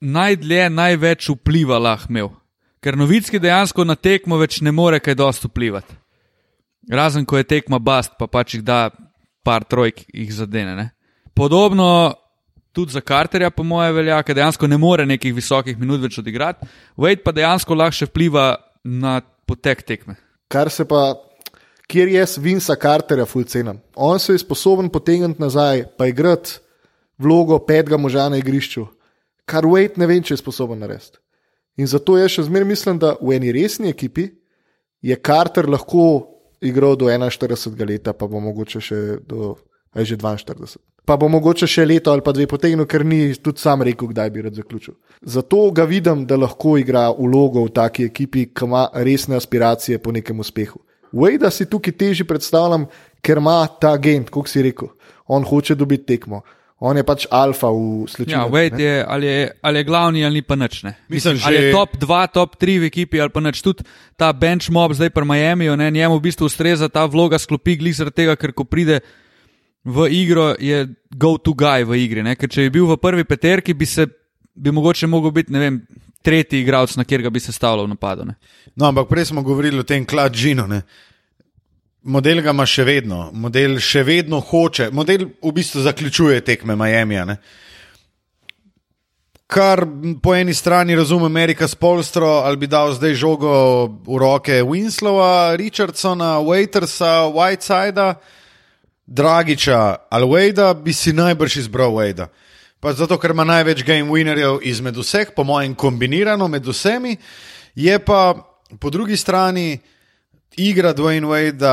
najdlje največ vpliva lahko imel. Ker novicki dejansko na tekmo več ne more kaj dosti vplivati. Razen, ko je tekma bast, pa pač jih da par trojk, jih zadene. Ne? Podobno tudi za Carterja, po moje, velja, ker dejansko ne more nekih visokih minut več odigrati. Wade pa dejansko lahko še vpliva na potek tekme. Kar se pa, kjer jaz Vinsa Carterja fulcenam. On se je sposoben potegniti nazaj, pa igrati vlogo petega moža na igrišču, kar Wade ne vem, če je sposoben narediti. In zato jaz še zmeraj mislim, da v eni resni ekipi je Carter lahko igral do 41 leta, pa bo mogoče še do a je že 42. Pa bo mogoče še leto ali pa dve potegnil, ker ni tudi sam rekel, kdaj bi rad zaključil. Zato ga vidim, da lahko igra vlogo v taki ekipi, ki ima resne aspiracije po nekem uspehu. Wade si tukaj težje predstavljam, ker ima ta agent, kot si rekel. On hoče dobiti tekmo. On je pač alfa v slučaju. Ja, Wade je ali, je ali je glavni ali ni pa nič. Ne. Mislim, ali je že- top 2, top 3 v ekipi ali pa nič. Tudi ta bench mob zdaj pri Miami, ne, njemu v bistvu ustreza ta vloga sklopi glih zaradi tega, ker ko pride v igro, je go-to guy v igri. Ne. Ker če bi bil v prvi peterki, bi se bi mogoče mogel biti, ne vem, tretji igralec, na katerega bi se stavljal v napadu. Ne. No, ampak prej smo govorili o tem kladžinu. Model ga ima še vedno, model še vedno hoče, model v bistvu zaključuje tekme Miami. Ne? Kar po eni strani razume Amerika Spolstro, ali bi dal zdaj žogo v roke Winslowa, Richardsona, Waitersa, Whitesida, Dragiča ali Wada, bi si najbrž izbral Wada. Pa zato, ker ima največ game winnerjev izmed vseh, po mojem, kombinirano med vsemi, je pa po drugi strani igra Dwayne Wade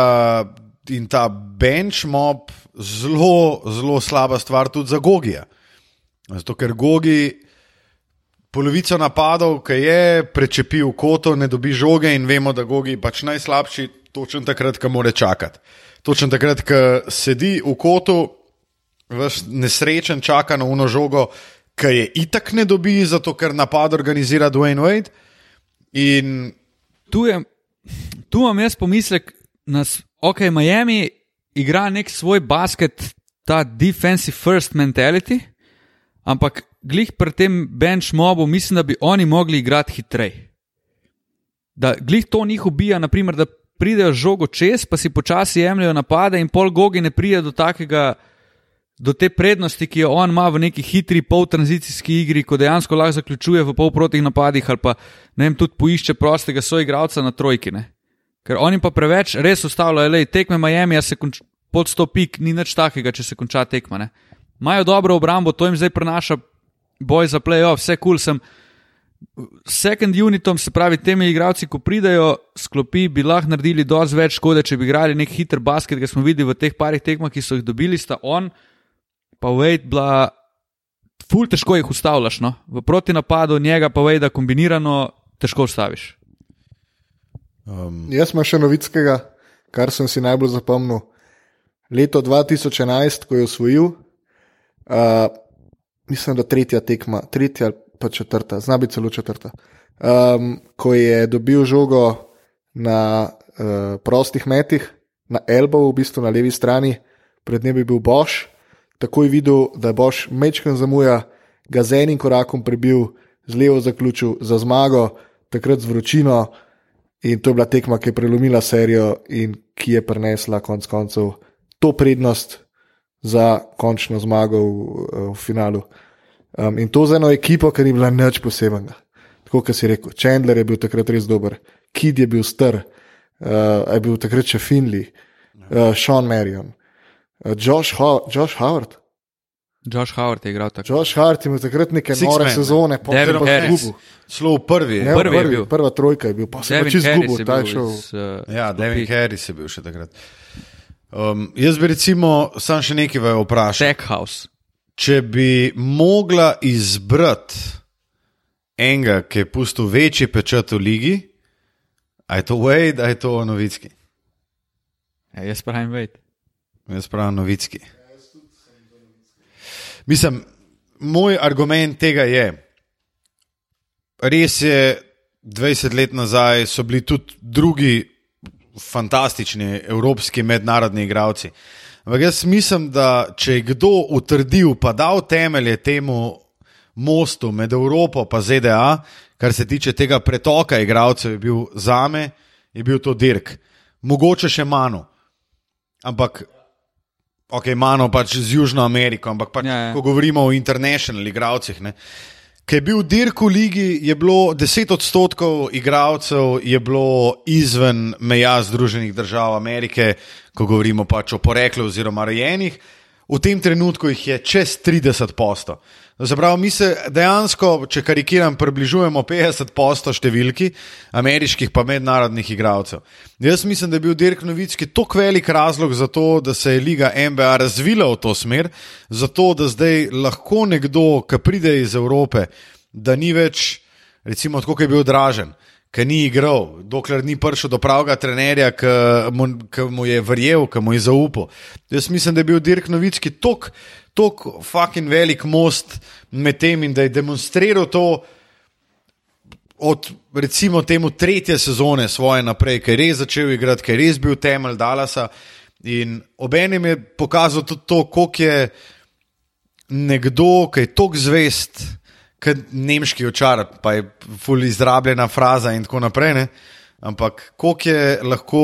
in ta bench mob zelo, zelo slaba stvar tudi za Gogija. Zato, ker Gogi polovico napadov, ki je prečepil koto, ne dobi žoge in vemo, da Gogi pač najslabši, točno takrat, ko mora čakati. Točno takrat, ko sedi v kotu, veš nesrečen, čaka na uno žogo, ki je itak ne dobi, zato ker napad organizira Dwayne Wade. In tu, je, tu imam jaz pomislek, da ok, Miami igra nek svoj basket, ta defensive first mentality, ampak glih pri tem bench mobu mislim, da bi oni mogli igrati hitreje. Da glih to njih ubija, naprimer, da pridejo žogo čez, pa si počasi jemljajo napade in pol gogi ne pride do takega. Do te prednosti, ki jo on ima v neki hitri poltranzicijski igri, ko dejansko lahko zaključuje v polprotih napadih, ali pa ne vem, tudi poišče prostega soigralca na trojki. Ne? Ker oni pa preveč res ustavljajo, le tekme Miami, se konč, pod 100 pik, ni nič takega, če se konča tekma. Ne? Imajo dobro obrambo, to jim zdaj prenaša boj za playoff, vse kul cool sem. Second unitom, se pravi, temi igralci, ko pridejo, sklopi, bi lahko naredili dosti več škode, če bi igrali nek hiter basket, ki smo videli v teh parih tekmah, ki so jih dobili, sta on, pa Wade, bila, ful težko jih ustavljaš. No? V protinapadu njega pa Wade kombinirano težko ustaviš. um, Jaz imam še novickega, kar sem si najbolj zapomnil. Leto 2011, ko je osvojil, uh, mislim, da tretja tekma, tretja ali pa četrta, zna biti celo četrta. Um, ko je dobil žogo na uh, prostih metih, na elbow, v bistvu na levi strani, pred njim je bil Boš, takoj videl, da je Boš mečken zamuja, ga z enim korakom prebil, z levo zaključil za zmago, takrat z vročino In to je bila tekma, ki je prelomila serijo in ki je prinesla konec koncev to prednost za končno zmago v, eh, v finalu. Um, in to za eno ekipo, ki ni bila nič posebnega. Tako kot si rekel, Chandler je bil takrat res dober, Kid je bil star, uh, je bil takrat še Finley, uh, Sean Marion, uh, Josh, Ho Josh Howard. Josh Howard je igral tako. Josh Hart je imel takrat neke Six nore man. sezone, Devin pa Harris. izgubil. Šlo v prvi. Ne, Prvi je prvi, bil. prva trojka je bil, pa se je Harris izgubil, je je uh, Ja, Devin. Harris je bil še takrat. Um, jaz bi recimo sam še nekaj vprašal. Stackhouse. Če bi mogla izbrati enega, ki je pustil večji pečat v ligi, a je to Wade, a je to Novicki. Ja, jaz pravim, vejt. Jaz pravim Novicki. Mislim, moj argument tega je, res je, 20 let nazaj so bili tudi drugi fantastični evropski mednarodni igravci. Ampak jaz mislim, da če je kdo utrdil, pa dal temelje temu mostu med Evropo in ZDA, kar se tiče tega pretoka igralcev, je bil za me, je bil to Dirk. Mogoče še Manu. Ampak, ok, Manu pač z Južno Ameriko, ampak pač, Ja, ja. ko govorimo o international igralcih. Ne, Ker je bil Dirk v ligi, je bilo 10 odstotkov igralcev je bilo izven meja Združenih držav Amerike, ko govorimo pač o poreklu oziroma rojenih. V tem trenutku jih je čez 30 posto. Zapravo, mi se dejansko, če karikiram, približujemo 50 posto številki ameriških pa mednarodnih igralcev. Jaz mislim, da je bil Dirk Novicki tako velik razlog za to, da se je liga NBA razvila v to smer, zato da zdaj lahko nekdo, ki pride iz Evrope, da ni več, recimo, tako kot je bil dražen. Ki ni igral, dokler ni prišel do pravega trenerja, ki mu, ki mu je verjel, ki mu je zaupal. Jaz mislim, da je bil Dirk Novicki tok, tok fucking velik most med tem in da je demonstriral to od recimo temu tretje sezone svoje naprej, ker je res začel igrati, ker je res bil temelj Dalasa. In obenem je pokazal tudi to, koliko je nekdo, ki je tok zvest, kot nemški očar, pa je ful izrabljena fraza in tako naprej. Ne? Ampak koliko je, lahko,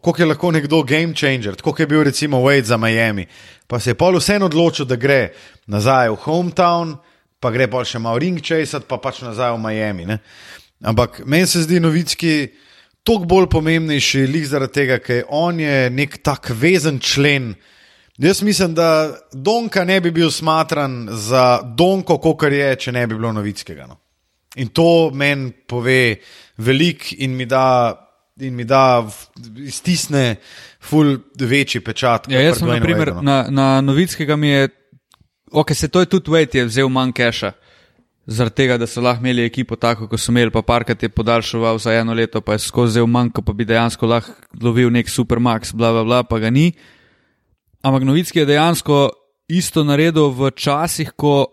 koliko je lahko nekdo game changer, kot je bil recimo Wade za Miami. Pa se je pol vseeno odločil, da gre nazaj v hometown, pa gre pa še malo ring chasati, pa pač nazaj v Miami. Ne? Ampak meni se zdi novicki toliko bolj pomembnejši, lik zaradi tega, ker on je nek tak vezen člen. Jaz mislim, da Donka ne bi bil smatran za Donko, kot je, če ne bi bilo novickega. No. In to meni pove veliko in mi da. In mi da stisne, ful večji pečat. Ja, jaz sem, na, primer, no. na, na novickega mi je, ok, se to je tudi Wade je vzel manj keša. Zaradi tega, da so lahko imeli ekipo tako, kot so imeli, pa parkrat je podaljševal za eno leto, pa je skozi vzel manj, pa bi dejansko lahko lovil nek supermax, bla, bla, bla, pa ga ni. Ampak Novicki je dejansko isto naredil v časih, ko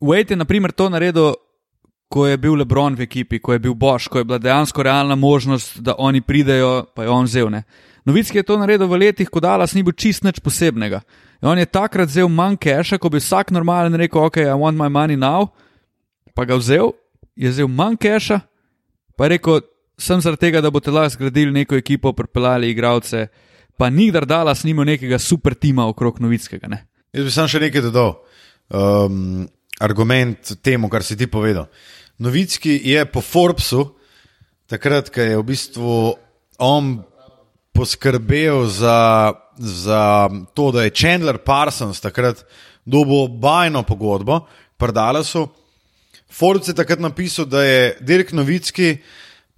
Wade je naprimer to naredil, ko je bil Lebron v ekipi, ko je bil Boš, ko je bila dejansko realna možnost, da oni pridejo, pa je on vzel. Ne. Novicki je to naredil v letih, ko Dallas ni bil čist nič posebnega. In on je takrat vzel manj keša, ko bi vsak normalen rekel, ok, I want my money now, pa ga vzel, je vzel manj keša, pa je rekel, sem zaradi tega, da boste lahko zgradili neko ekipo, pripeljali igralce, pa nikdar Dallas ni imel nekega super tima okrog Novickega. Ne. Jaz bi sam še nekaj dodal. Um, argument temu, kar si ti povedal. Novicki je po Forbesu, takrat, ko je v bistvu on poskrbel za, za to, da je Chandler Parsons takrat dobil bajno pogodbo, predala so. Forbes je takrat napisal, da je Dirk Novicki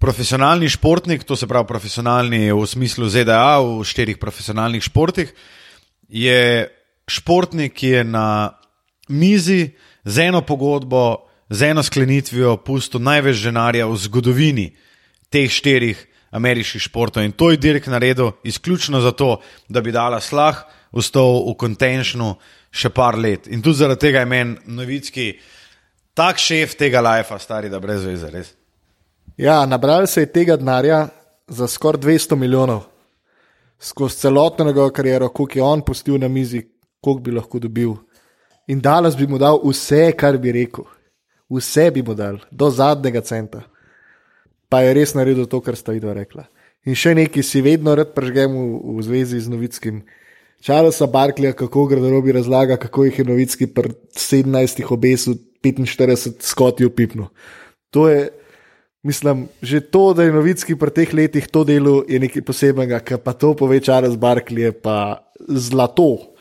profesionalni športnik, to se pravi profesionalni v smislu ZDA, v štirih profesionalnih športih, je športnik, ki je na mizi z eno pogodbo, z eno sklenitvijo pustil največ denarja v zgodovini teh štirih ameriških športov. In to je Dirk naredil izključno zato, da bi dala slah vstal v kontenšnu še par let. In tudi zaradi tega je meni novicki tak šef tega lajfa, stari, da brez veze, res. Ja, nabrali se je tega denarja za skoraj 200 milijonov. Skozi celotno njegovo kariero, koliko je on pustil na mizi, koliko bi lahko dobil. In danes bi mu dal vse, kar bi rekel. Vse bi mu dal, do zadnjega centa. pa je res naredil to, kar sta vidva rekla. In še nekaj si vedno rad prežgem v, v zvezi z novickim. Charlesa Barkleya, kako garderobi razlaga, kako jih je novicki pri 17 obesil, 45 skoti v pipnu. To je, mislim, že to, da je novicki pri teh letih to delo, je nekaj posebnega, kar pa to pove Charles Barkley, je pa zlato,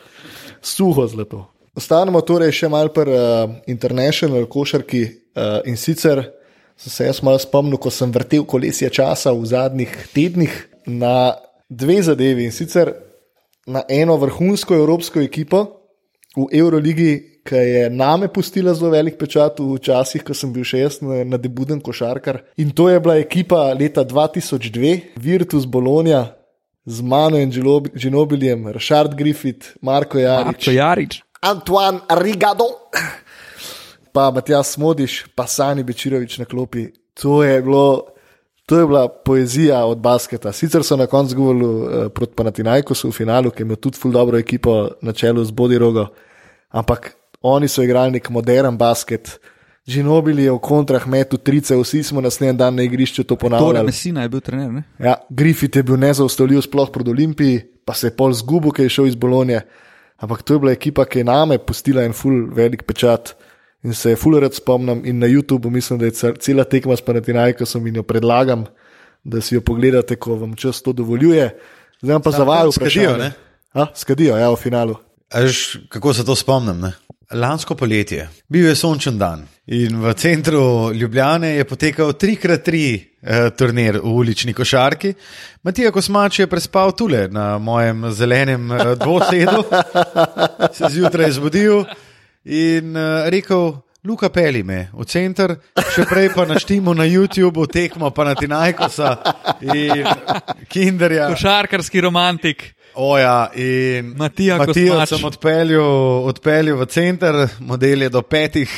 suho zlato. Ostanemo torej še mal pri uh, international košarki uh, in sicer sem se jaz malo spomnil, ko sem vrtel kolesje časa v zadnjih tednih na dve zadevi in sicer na eno vrhunsko evropsko ekipo v Euroligi, ki je name pustila zelo velik pečat v časih, ko sem bil še jaz na debuden košarkar. In to je bila ekipa leta 2002, Virtus Bologna. Z mano in Ginobiljem, Richard Griffith, Marko Jarič, Marko Jarič. Antoine Rigado, pa Matjas Modiš, pa Sani Bečirovič na klopi. To je, bilo, to je bila poezija od basketa. Sicer so na koncu govorili uh, proti Panatinajkosu v finalu, ki je imel tudi ful dobro ekipo na čelu z Bodirogo, ampak oni so igrali nek modern basket. Ginobili je v kontrah metu trice, vsi smo naslednji dan na igrišču to Torej, ponavljali. Messina je bil trener. Ne? Ja, Griffith je bil nezaustavljiv, sploh pred Olimpiji, pa se je pol zgubil, ki je šel iz Bolonije. Ampak to je bila ekipa, ki je name pustila en ful velik pečat in se je ful rad spomnim. In na YouTubu mislim, da je cel- cela tekma s Panatinajkom in jo predlagam, da si jo pogledate, ko vam čas to dovoljuje. Zdaj pa zavajal skadijo, vprašanje. ne? A, skadijo, ja, v finalu. Až, kako se to spomnim? Ne? Lansko poletje, bil je sončen dan in v centru Ljubljane je potekal 3x3 eh, turnir v ulični košarki. Matija Kosmač je prespal tule na mojem zelenem eh, dvosedu, se zjutraj zbudil in eh, rekel. Luka peli me v center, še prej pa naštimo na YouTubu tekmo Panatinajkosa in Kinderja. Košarkarski romantik. Oja, in Matija Matijo Kosmač. sem odpeljal, odpeljal v center, model je do petih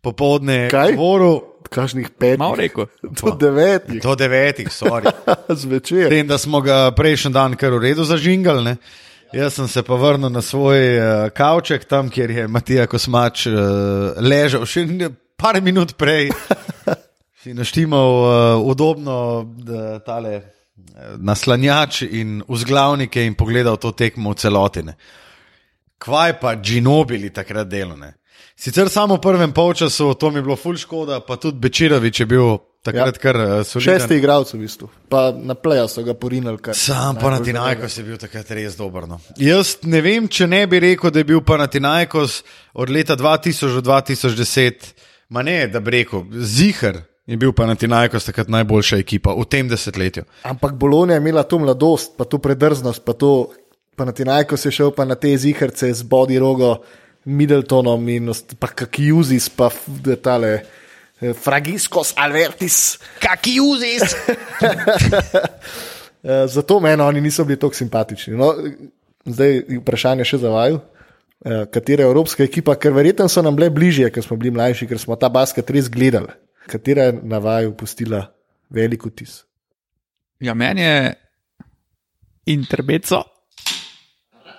popovdne Kaj? govoril, Kažnih pet, Mal rekel. do devetih, do devetih, sorry. zvečer. Vem, da smo ga prejšnji dan kar v redu zažingali. Ne? Jaz sem se pa vrnil na svoj uh, kavček, tam, kjer je Matija Kosmač uh, ležal, še ne- par minut prej, si naštimal uh, udobno uh, tale naslanjač in vzglavnike in pogledal to tekmo v celotine. Kvaj pa Ginobili takrat delovne. Sicer samo v prvem polčasu, to mi je bilo ful škoda, pa tudi Bečirovič je bil takrat ja. kar uh, soliden. Šesti igralec v bistvu, pa na pleja so ga porinili. Kar, Sam najbolj Panatinajkos je bil takrat res dober. No. Jaz ne vem, če ne bi rekel, da je bil Panatinajkos od leta 2000 do 2010, ma ne, da bi rekel, zihar je bil Panatinajkos takrat najboljša ekipa v tem desetletju. Ampak Bolonija je imela to mladost, pa to predrznost, pa to Panatinajko se je šel pa na te ziharce z body rogo, Middletonom in pa Kakijuzis, pa f- da tale. eh, Fragiskos Albertis, Kakijuzis. Eh, Zato meni oni niso bili tako simpatični. No, zdaj je vprašanje še za vaju. Eh, Katera je evropska ekipa, ker verjetno so nam bile bližje, ker smo bili mlajši, ker smo ta basket res gledali. Katera je na vaju pustila velik vtis? Ja, meni je interbeco.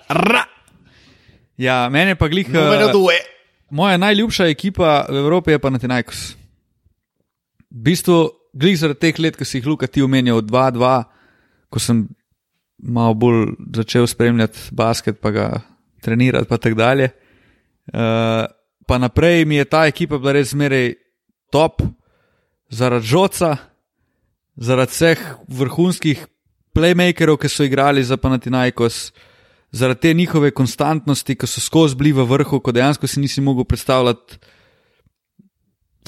Ra! Ja, meni je pa glih. Eh. Moja najljubša ekipa v Evropi je Panathinaikos. V bistvu, glih zaradi teh let, ki si jih Luka ti omenjal, 2-2, ko sem malo bolj začel spremljati basket, pa ga trenirati, pa tako dalje. Uh, pa naprej mi je ta ekipa bila res zmeraj top, zaradi žoca, zaradi vseh vrhunskih playmakerov, ki so igrali za Panathinaikos zaradi te njihove konstantnosti, ki so skozi bili v vrhu, ko dejansko si nisi mogel predstavljati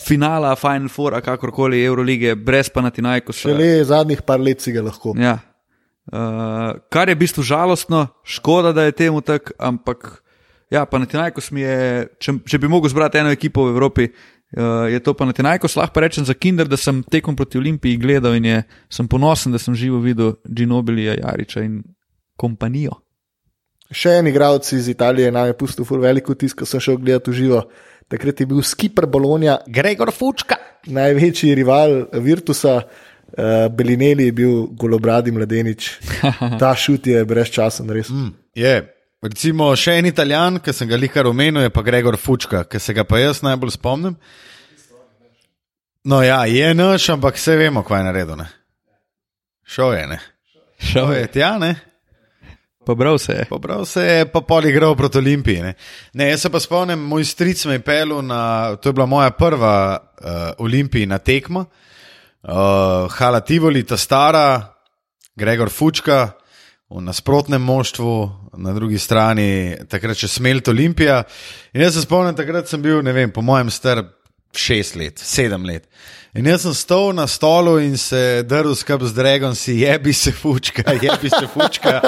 finala, Final Four, kakorkoli Eurolige, brez Panathinaikosa. Šele zadnjih par let si ga lahko. Ja. Uh, kar je v bistvu žalostno, škoda, da je temu tako, ampak ja, Panathinaikos mi je, če, če bi mogel zbrati eno ekipo v Evropi, uh, je to Panathinaikos, lahko pa rečem za Kinder, da sem tekom proti Olimpiji gledal in je, sem ponosen, da sem živo videl Ginobilija, Jariča in kompanijo. Še en igralec iz Italije nam je pustil ful veliko tisk, ko sem šel gledati v živo. Takrat je bil skipper Bologna, Gregor Fučka. največji rival Virtusa, uh, Belineli je bil golobradi mladenič. Ta šut je brezčasen, res. Mm, je. Recimo še en italijan, ki sem ga lihar omenil, je pa Gregor Fučka, ki se ga pa jaz najbolj spomnim. No, ja, je naš, ampak vse vemo, kaj je naredil. Ne? Šel je, ne. Šel je tja, ne. Pobral se je. Pobral se je, pa pol igral proti Olimpiji. Ne? ne, jaz se pa spomnim, moj stric me je pelil na, to je bila moja prva uh, olimpijina tekma, uh, Hala Tivoli, ta stara, Gregor Fučka v nasprotnem moštvu, na drugi strani takrat še Smelt Olimpija. In jaz se spomnim, takrat sem bil, ne vem, po mojem star šest let, sedem let. In jaz sem stal na stolu in se drl skupaj z Dragon, si jebi se fučka, jebi se fučka.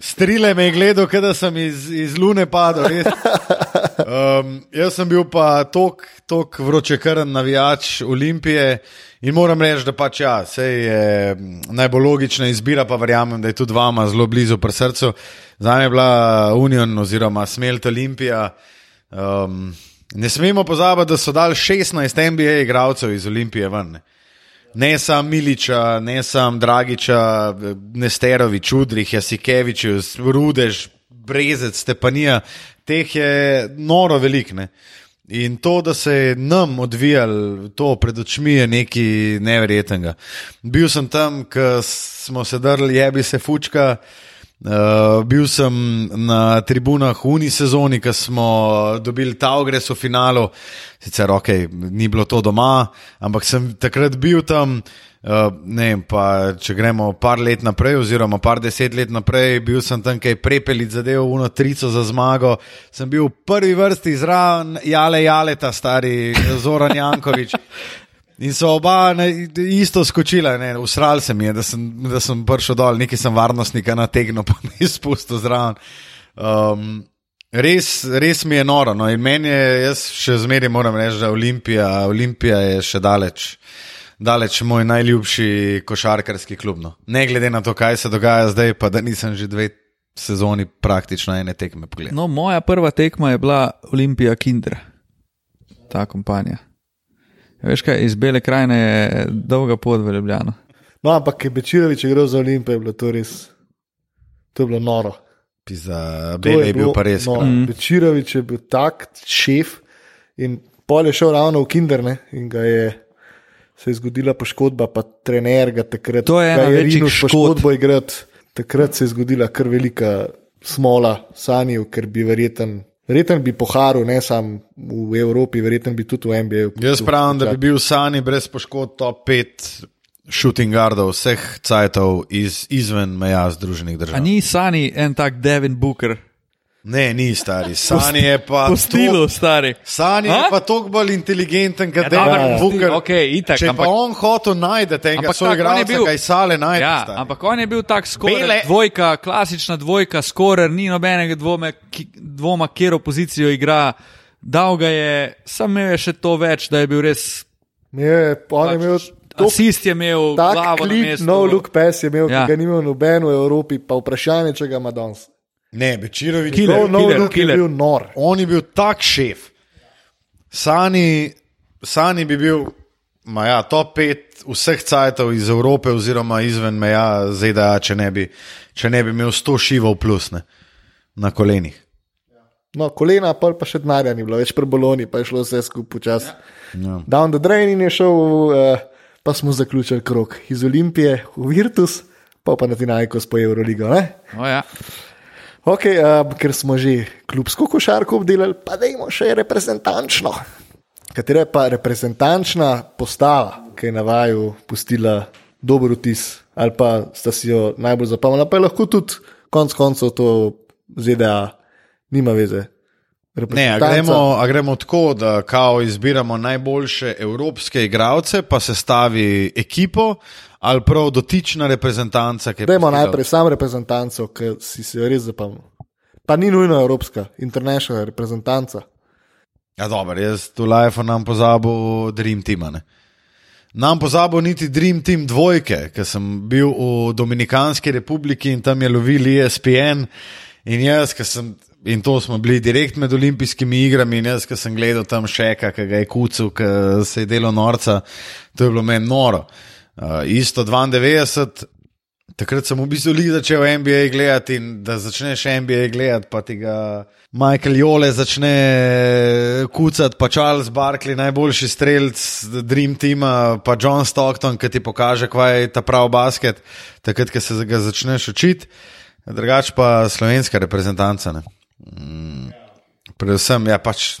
Strile me je gledal, da sem iz, iz Lune padel. Um, jaz sem bil pa tako vročekrn navijač Olimpije in moram reči, da pač ja, je najbolj logična izbira, pa verjamem, da je tudi vama zelo blizu pri srcu. Za me je bila Union oziroma Smelt Olimpija. Um, ne smemo pozabiti, da so dali 16 NBA igralcev iz Olimpije ven. Ne ne sam Miliča, ne sam Dragiča, Nesterovič, Udrih, Jasikevič, Rudež, Brezec, Stepanija, teh je noro velik. Ne? In to, da se je nam odvijalo to pred očmi, je nekaj neverjetnega. Bil sem tam, ko smo se drli, jebi se fučka. Uh, bil sem na tribunah v uni sezoni, ko smo dobili ta ogres v finalu, sicer ok, ni bilo to doma, ampak sem takrat bil tam. Uh, ne, pa, če gremo par let naprej, oziroma par deset let naprej, bil sem tam kaj prepelic zadev, uno trico za zmago. Sem bil v prvi vrsti zraven, jale, jale, ta stari Zoran Jankovič. In so oba ne, isto skočila, usral se mi je, da sem, da sem prišel dol, nekaj sem varnostnika nategnil, pa mi izpustil zraven. Um, res, res mi je noro. No? In meni je, jaz še zmeraj moram reči, da Olimpija, Olimpija je še daleč, daleč moj najljubši košarkarski klub. No? Ne glede na to, kaj se dogaja zdaj, pa da nisem že dve sezoni praktično ene tekme pogledal. No, moja prva tekma je bila Olimpija Kinder, ta kompanija. Veš kaj, iz Bele krajine je dolga pot v Ljubljano. No, ampak če bi Čirovič igral za Olimpijo, je bilo to res, to je bilo noro. Za Bele je, je bil pa res. No, mm. Čirovič je bil tak šef in pol je šel ravno v Kinderne in ga je. Se je zgodila poškodba, pa trener ga takrat. To je ena večjih poškodb igrati. Takrat se je zgodila kar velika smola, sanjiv, ker bi verjeten Verjetno bi poharil, ne samo v Evropi, verjetno bi tudi v NBA. Jaz pravim, da bi bil Sani brez poškodb top 5 shooting guardov vseh cajtov iz, izven meja Združenih držav. A ni Sani en tak Devin Booker? Ne, ni stari. Sani je pa. Po stilu, tok, stari. Sani je pa toliko bolj inteligenten, kot ja, Devin Booker. Okay, itak, Če ampak, pa on hotel najti tega svojega igralca, kaj sale najde. Ja, stari. ampak on je bil tak skoraj dvojka, klasična dvojka, skoraj ni nobenega dvome, ki, dvoma, kjer opozicijo igra. Dal ga je, sam imel je še to več, da je bil res. Je, on je imel. Asist je imel, tako klik, no look pass je imel, ja. ki ga ni imel noben v Evropi, pa vprašanje, če ga ima danes. Ne, Bečirovič je bil no, no, bil nor. On je bil tak šef. Sani, Sani bi bil, ja, top 5 vseh cajtov iz Evrope, oziroma izven meja ZDA, če ne bi, če ne bi imel 100 šivov plus ne, na kolenih. No, kolena, pa, pa še denarja ni bilo, več preboloni, pa je šlo vse skupaj počasi. Ja. Down the drain je šel, uh, pa smo zaključili krok iz Olimpije v Virtus, pa pa na Tinajko s po Euroligo. Ja. Okay, uh, ker smo že klubsko košarko obdelali, pa da imamo še reprezentančno. Katera je pa reprezentančna postava, ki je na vaju pustila dober vtis, ali pa sta si jo najbolj zapomnila, pa je lahko tudi konec koncev to ZDA, nima veze. Ne, a gremo, a gremo tako, da kao izbiramo najboljše evropske igralce, pa se stavi ekipo, ali prav dotična reprezentanca. Dajmo najprej sam reprezentanco, ki si se res zapomnil. Pa ni nujno evropska, internacionalna reprezentanca. Ja, dobro, jaz tu life nam pozabil Dream Team. Ne? Nam pozabil niti Dream Team dvojke, ker sem bil v Dominikanski republiki in tam je lovil ESPN. In jaz, ki sem In to smo bili direkt med olimpijskimi igrami, in jaz, ki sem gledal tam še kaj, ki ga je kucel, ki se je delo norca, to je bilo meni noro. Uh, isto 92, Takrat sem v bistvu začel NBA gledati in da začneš NBA gledati, pa ti ga Michael Jole začne kucati, pa Charles Barkley, najboljši strelc Dream Teama, pa John Stockton, ki ti pokaže, kaj je ta pravi basket, takrat, ko se ga začneš učiti. Drugač pa slovenska reprezentanca. Ne. Mm, predvsem je ja, pač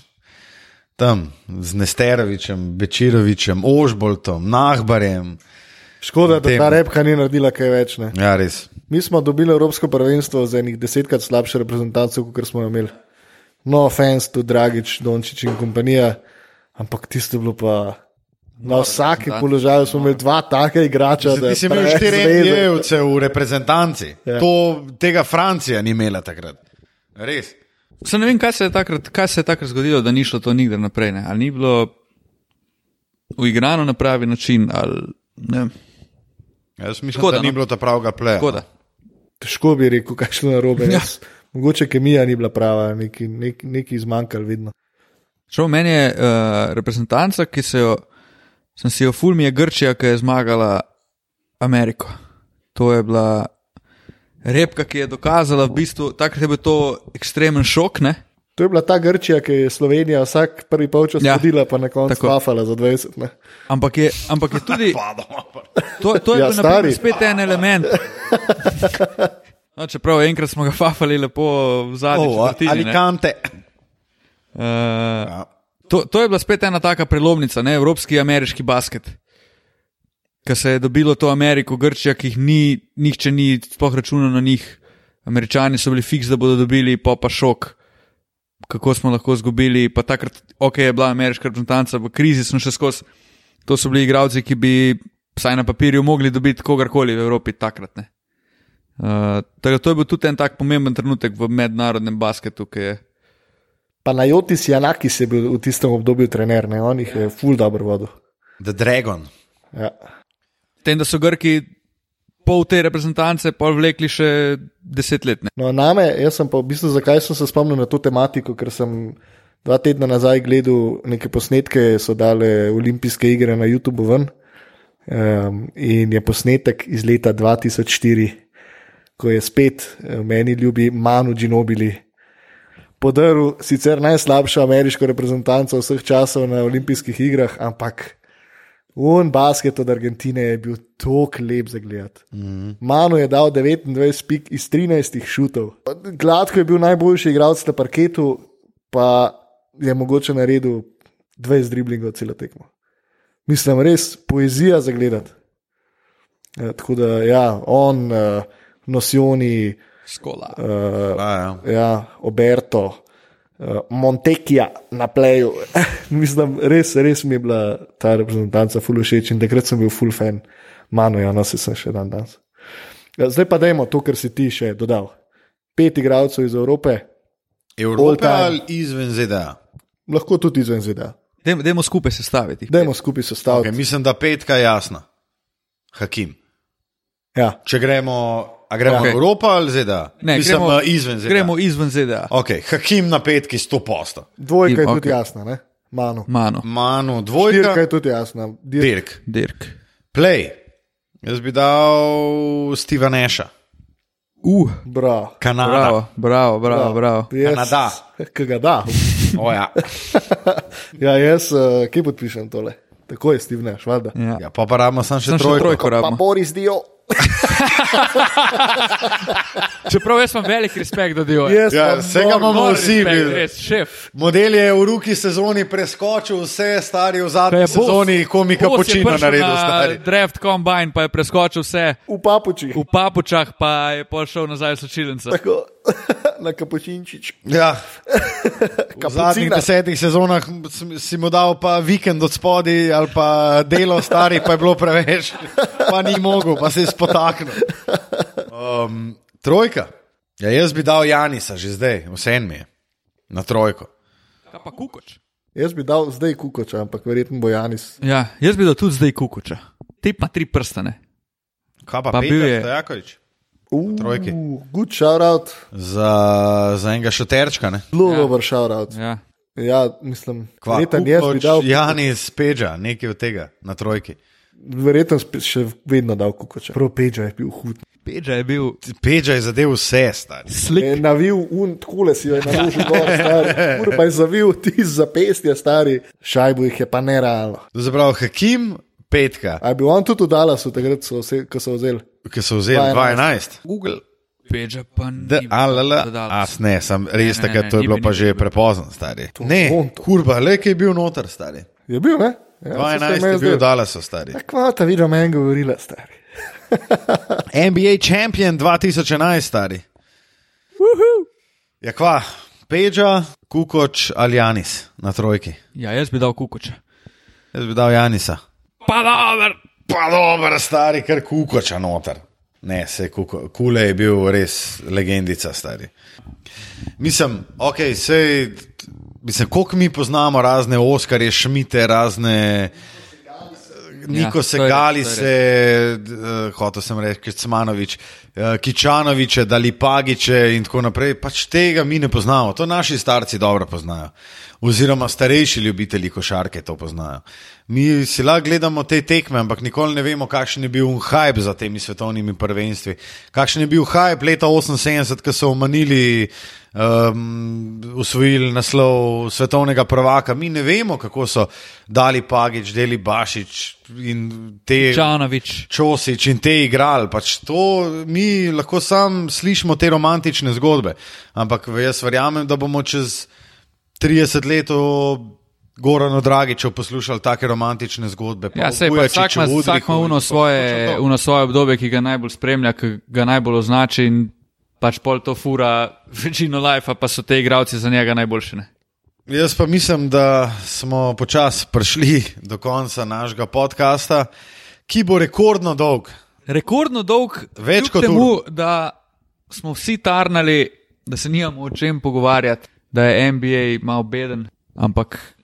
tam z Nesterovičem, Bečirovičem, Ožboltom, Nahbarjem. Škoda, da ta repka ni naredila kaj več. Ne. Ja, res. Mi smo dobili Evropsko prvenstvo z enih desetkrat slabše reprezentance, kot smo jo imeli. No, offense, tu Dragič, Dončić in kompanija, ampak tisto je bilo pa. Na vsakem da. položaju smo imeli dva taka igrača. da Ti je si imel štiri. NBA-jevce v reprezentanci. Ja. To, tega Francija ni imela takrat. Res. Sam ne vem, kaj se, je takrat, kaj se je takrat zgodilo, da ni šlo to nikdar naprej. Ne? Ali ni bilo uigrano na pravi način, ali ne. Jaz mislim, Škoda, da ni no. bilo ta pravega pleja. Škoda. Težko bi rekel, kaj šlo na robe. Ja. Mogoče kemija ni bila prava, neki, neki, neki izmanjkali vidno. Šel meni je uh, reprezentanca, ki se jo, sem si jo fulmi je Grčija, ki je zmagala Ameriko. To je bila repka, ki je dokazala, v bistvu, takrat je bil to ekstremen šok. Ne? To je bila ta Grčija, ki je Slovenija vsak prvi polčas Ja. ja. hodila, pa na koncu Tako. spafala za 20. Ne. Ampak je, ampak je tudi. To, to je Ja, bil na primer, stari. spet en element. No, čeprav enkrat smo ga fafali lepo v zadnji Oh, četrtini. ne. Alicante. Uh, Ja. to, to je bila spet ena taka prelomnica, ne? evropski in ameriški basket. Ker se je dobilo to Ameriko, Grčija, ki jih ni, nihče ni sploh računal na njih. Američani so bili fiks, da bodo dobili, pa pa šok, kako smo lahko izgubili. Pa takrat, ok, je bila ameriška reprezentanca v krizi, smo še skozi. To so bili igralci, ki bi vsaj na papirju mogli dobiti kogarkoli v Evropi takrat. Ne? Uh, tako to je bil tudi en tak pomemben trenutek v mednarodnem basketu, ki je Pa na Jotis Janakis je bil v tistem obdobju trener, ne? on jih je full dobro vodil. The Dragon. Ja. Tem, da so Grki pol te reprezentance pol vlekli še desetletne. No, name, jaz sem pa v bistvu, zakaj sem se spomnil na to tematiko, ker sem dva tedna nazaj gledal neke posnetke, so dale olimpijske igre na YouTubu ven. Um, in je posnetek iz leta 2004, ko je spet eh, meni ljubi Manu Ginobili podaril sicer najslabšo ameriško reprezentanco vseh časov na olimpijskih igrah, ampak Un basket od Argentine je bil tako lep za gledati. Mm. Manu je dal 29 pik iz 13 šutov. Gladko je bil najboljši igralec na parketu, pa je mogoče naredil 20 driblingov celo tekmo. Mislim, res poezija za gledati. Ja, tako da, ja, on, uh, Nosioni, Skola. uh, A, ja. ja, Oberto, Montekija na pleju. Mislim, res, res mi je bila ta reprezentanca full všeč in takrat sem bil full fan, mano, ja, no se sem še dan danes. Zdaj pa dajmo to, kar si ti še dodal. Pet igralcev iz Evrope, Evropa ali izven ZDA. lahko tudi izven ZDA. Dajmo, dajmo skupaj sestaviti. Dajmo skupaj sestaviti. Okay, mislim, da petka je jasna. Hakim. Ja, Če gremo, a gremo okay. Evropa ali ZDA? Ne, mislim, gremo, izven ZDA. gremo izven ZDA. Okay, Hakim na petki 100 posto. dvojka je Okej. tudi jasna, ne? Mano. Mano, Manu Štirka dvojka, je tudi jasna. Dirk. Dirk. Dirk. Play. Jaz bi dal Steva Neša, Uh, Bravo. Kanada. bravo, bravo, bravo. bravo. Jaz- Kanada. Ki ga da. O, ja. Ja, jaz, uh, kje podpišem tole? Tako je, Steve Nash, valjda. Ja. ja, pa pa rabimo samo še še trojko. trojko Pa. Boris Dio. Čeprav jaz imam velik respekt do Dio. Jaz Ja, vsega moram- imamo vsi. res, šef. Model je v ruki sezoni preskočil vse stari v zadnji Bos- sezoni, komika počina naredil. na Stari. Draft combine, pa je preskočil vse V papučih. v papučah, pa je pol šel nazaj v sočilnico. Tako, na kapučinčič. Ja. V zadnjih desetih sezonah si- mu dal pa vikend od spodaj ali pa delo stari, pa je bilo preveč, pa ni mogel, pa se je spotaknil. Um, trojka. Ja, jaz bi dal Janisa že zdaj, vse mi je. Na trojko. Kaj pa kukoč? Jaz bi dal zdaj kukoča, ampak verjetno bo Janis. Ja, jaz bi dal tudi zdaj kukoča. Ti pa tri prstane. Kaj pa, Pa pa bil Peter je- Stojakovič? Uh, Trojki. Good shout out, Za, za enega šoterčka, ne? zelo Ja. ja. dober shout out. Ja. Ja, mislim, Kva, verjetno jaz bi Kukoč, dal. Janis, Peđa, nekaj od tega na trojki. Verjetno še vedno dal kukoča. Prav Peča je bil hud. Peča je bil Peča je zadev vse, stari. slik. Je navil un, takole si jo je naložil gor, stari. Ura pa je zavil ti zapestje, stari. Šajbo jih je pa nerealno. To se pravi, Hakim, petka, A je bil on tudi v Dallasu, takrat, so ko so vzeli? ki so vzeli 2011. Google. Peča pa ni. As ne, sem res takrat, to je bilo bil, pa že prepozno, stari. Ne, kurba, le ki je bil noter, stari. Je bil, ne? Ja, 2011 je bil Dallas, stari. Kvata, vidim, meni govorila, stari. NBA Champion 2011, stari. Ja, kva, Peča, Kukoč ali Janis na trojki. Ja, jaz bi dal kukoče. Jaz bi dal Janisa. Pa dober. Pa dobro, stari, ker Kukoča noter. Ne, se kuko, Kule je bil res legendica, stari. Mislim, ok, sej, mislim, koliko mi poznamo razne Oskarje, Šmite, razne. Niko Ja, se to je- gali, to je se, uh, hotel sem reči, Kecmanovič, uh, Kičanoviče, Dalipagiče in tako naprej. Pač tega mi ne poznamo, to naši starci dobro poznajo. Oziroma starejši ljubitelji košarke to poznajo. Mi si lahko gledamo te tekme, ampak nikoli ne vemo, kakšen je bil hype za temi svetovnimi prvenstvi. Kakšen je bil hype leta 78, ko so omanili um, usvojili naslov svetovnega prvaka. Mi ne vemo, kako so dali Pagič, Deli Bašič in te. Čanovič. Čosič in te igrali. Pač to mi lahko sam slišimo te romantične zgodbe. Ampak jaz verjamem, da bomo čez 30 let o Goranu Dragiču poslušali take romantične zgodbe. Ja, o sej, pa vsak ima, vsak ima uno svoje, uno svoje obdobje, ki ga najbolj spremlja, ki ga najbolj označi in pač pol to fura večino life, pa so te igravci za njega najboljši. Ne? Jaz pa mislim, da smo počasi prišli do konca našega podcasta, ki bo rekordno dolg. Rekordno dolg, Več kot temu, da smo vsi tarnali, da se nimamo o čem pogovarjati, da je NBA malo beden, ampak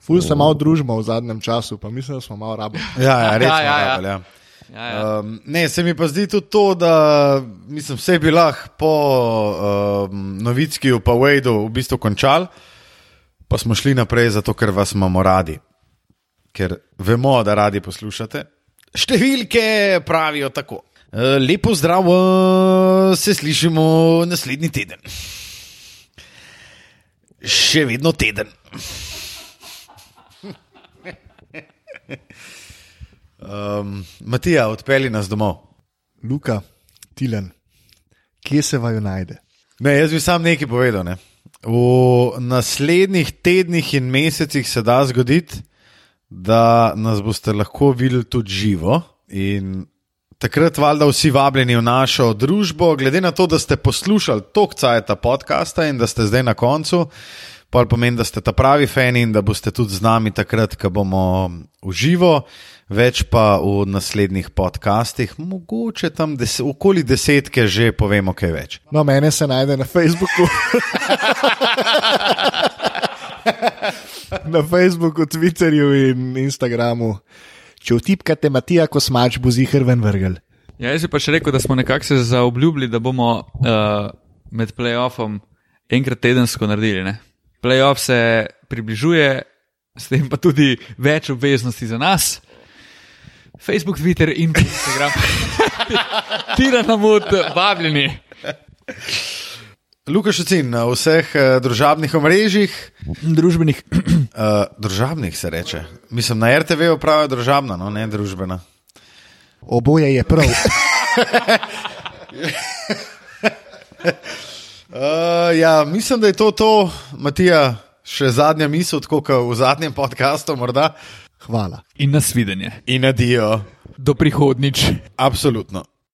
Ful se malo družimo v zadnjem času, pa mislim, da smo malo rabili. Ja, ja, res Ja, smo ja, ja. rabili, ja. ja, ja. Um, ne, se mi pa zdi tudi to, da mislim, vse bi lahko po um, Novickiju pa Wadeu v bistvu končali, pa smo šli naprej, zato ker vas imamo radi. Ker vemo, da radi poslušate. Številke pravijo tako. Uh, lepo zdrav, uh, se slišimo naslednji teden. Še vedno teden. Um, Matija, odpeli nas domov. Luka, Tilen, kje se vaju najde? Ne, jaz bi sam nekaj povedal. Ne. V naslednjih tednih in mesecih se da zgoditi, da nas boste lahko videli tudi živo. In takrat, valjda, vsi vabljeni v našo družbo, glede na to, da ste poslušali tok cajta podcasta in da ste zdaj na koncu. Pa pomeni, da ste ta pravi fani in da boste tudi z nami takrat, ko bomo v živo, več pa v naslednjih podcastih, mogoče tam des, okoli desetke že povemo kaj več. No, mene se najde na Facebooku. na Facebooku, Twitterju in Instagramu. Če vtipkate Matija Kosmač, bo zihar ven vrgel. Ja, jaz bi pa še rekel, da smo nekako se zaobljubili, da bomo uh, med playoffom enkrat tedensko naredili. Ne? Playoff se približuje, s tem pa tudi več obveznosti za nas. Facebook, Twitter in Instagram. Tira nam od vabljeni. Lukaš Ocin na vseh uh, družabnih omrežjih, Družbenih. uh, družabnih se reče. Mislim, na RTV pravijo družabna, no ne družbena. Oboje je prav. Uh, ja, mislim, da je to to, Matija, še zadnja misel, tako kot v zadnjem podkastu, morda. Hvala. In nasvidenje. In adijo. Do prihodnič. Absolutno.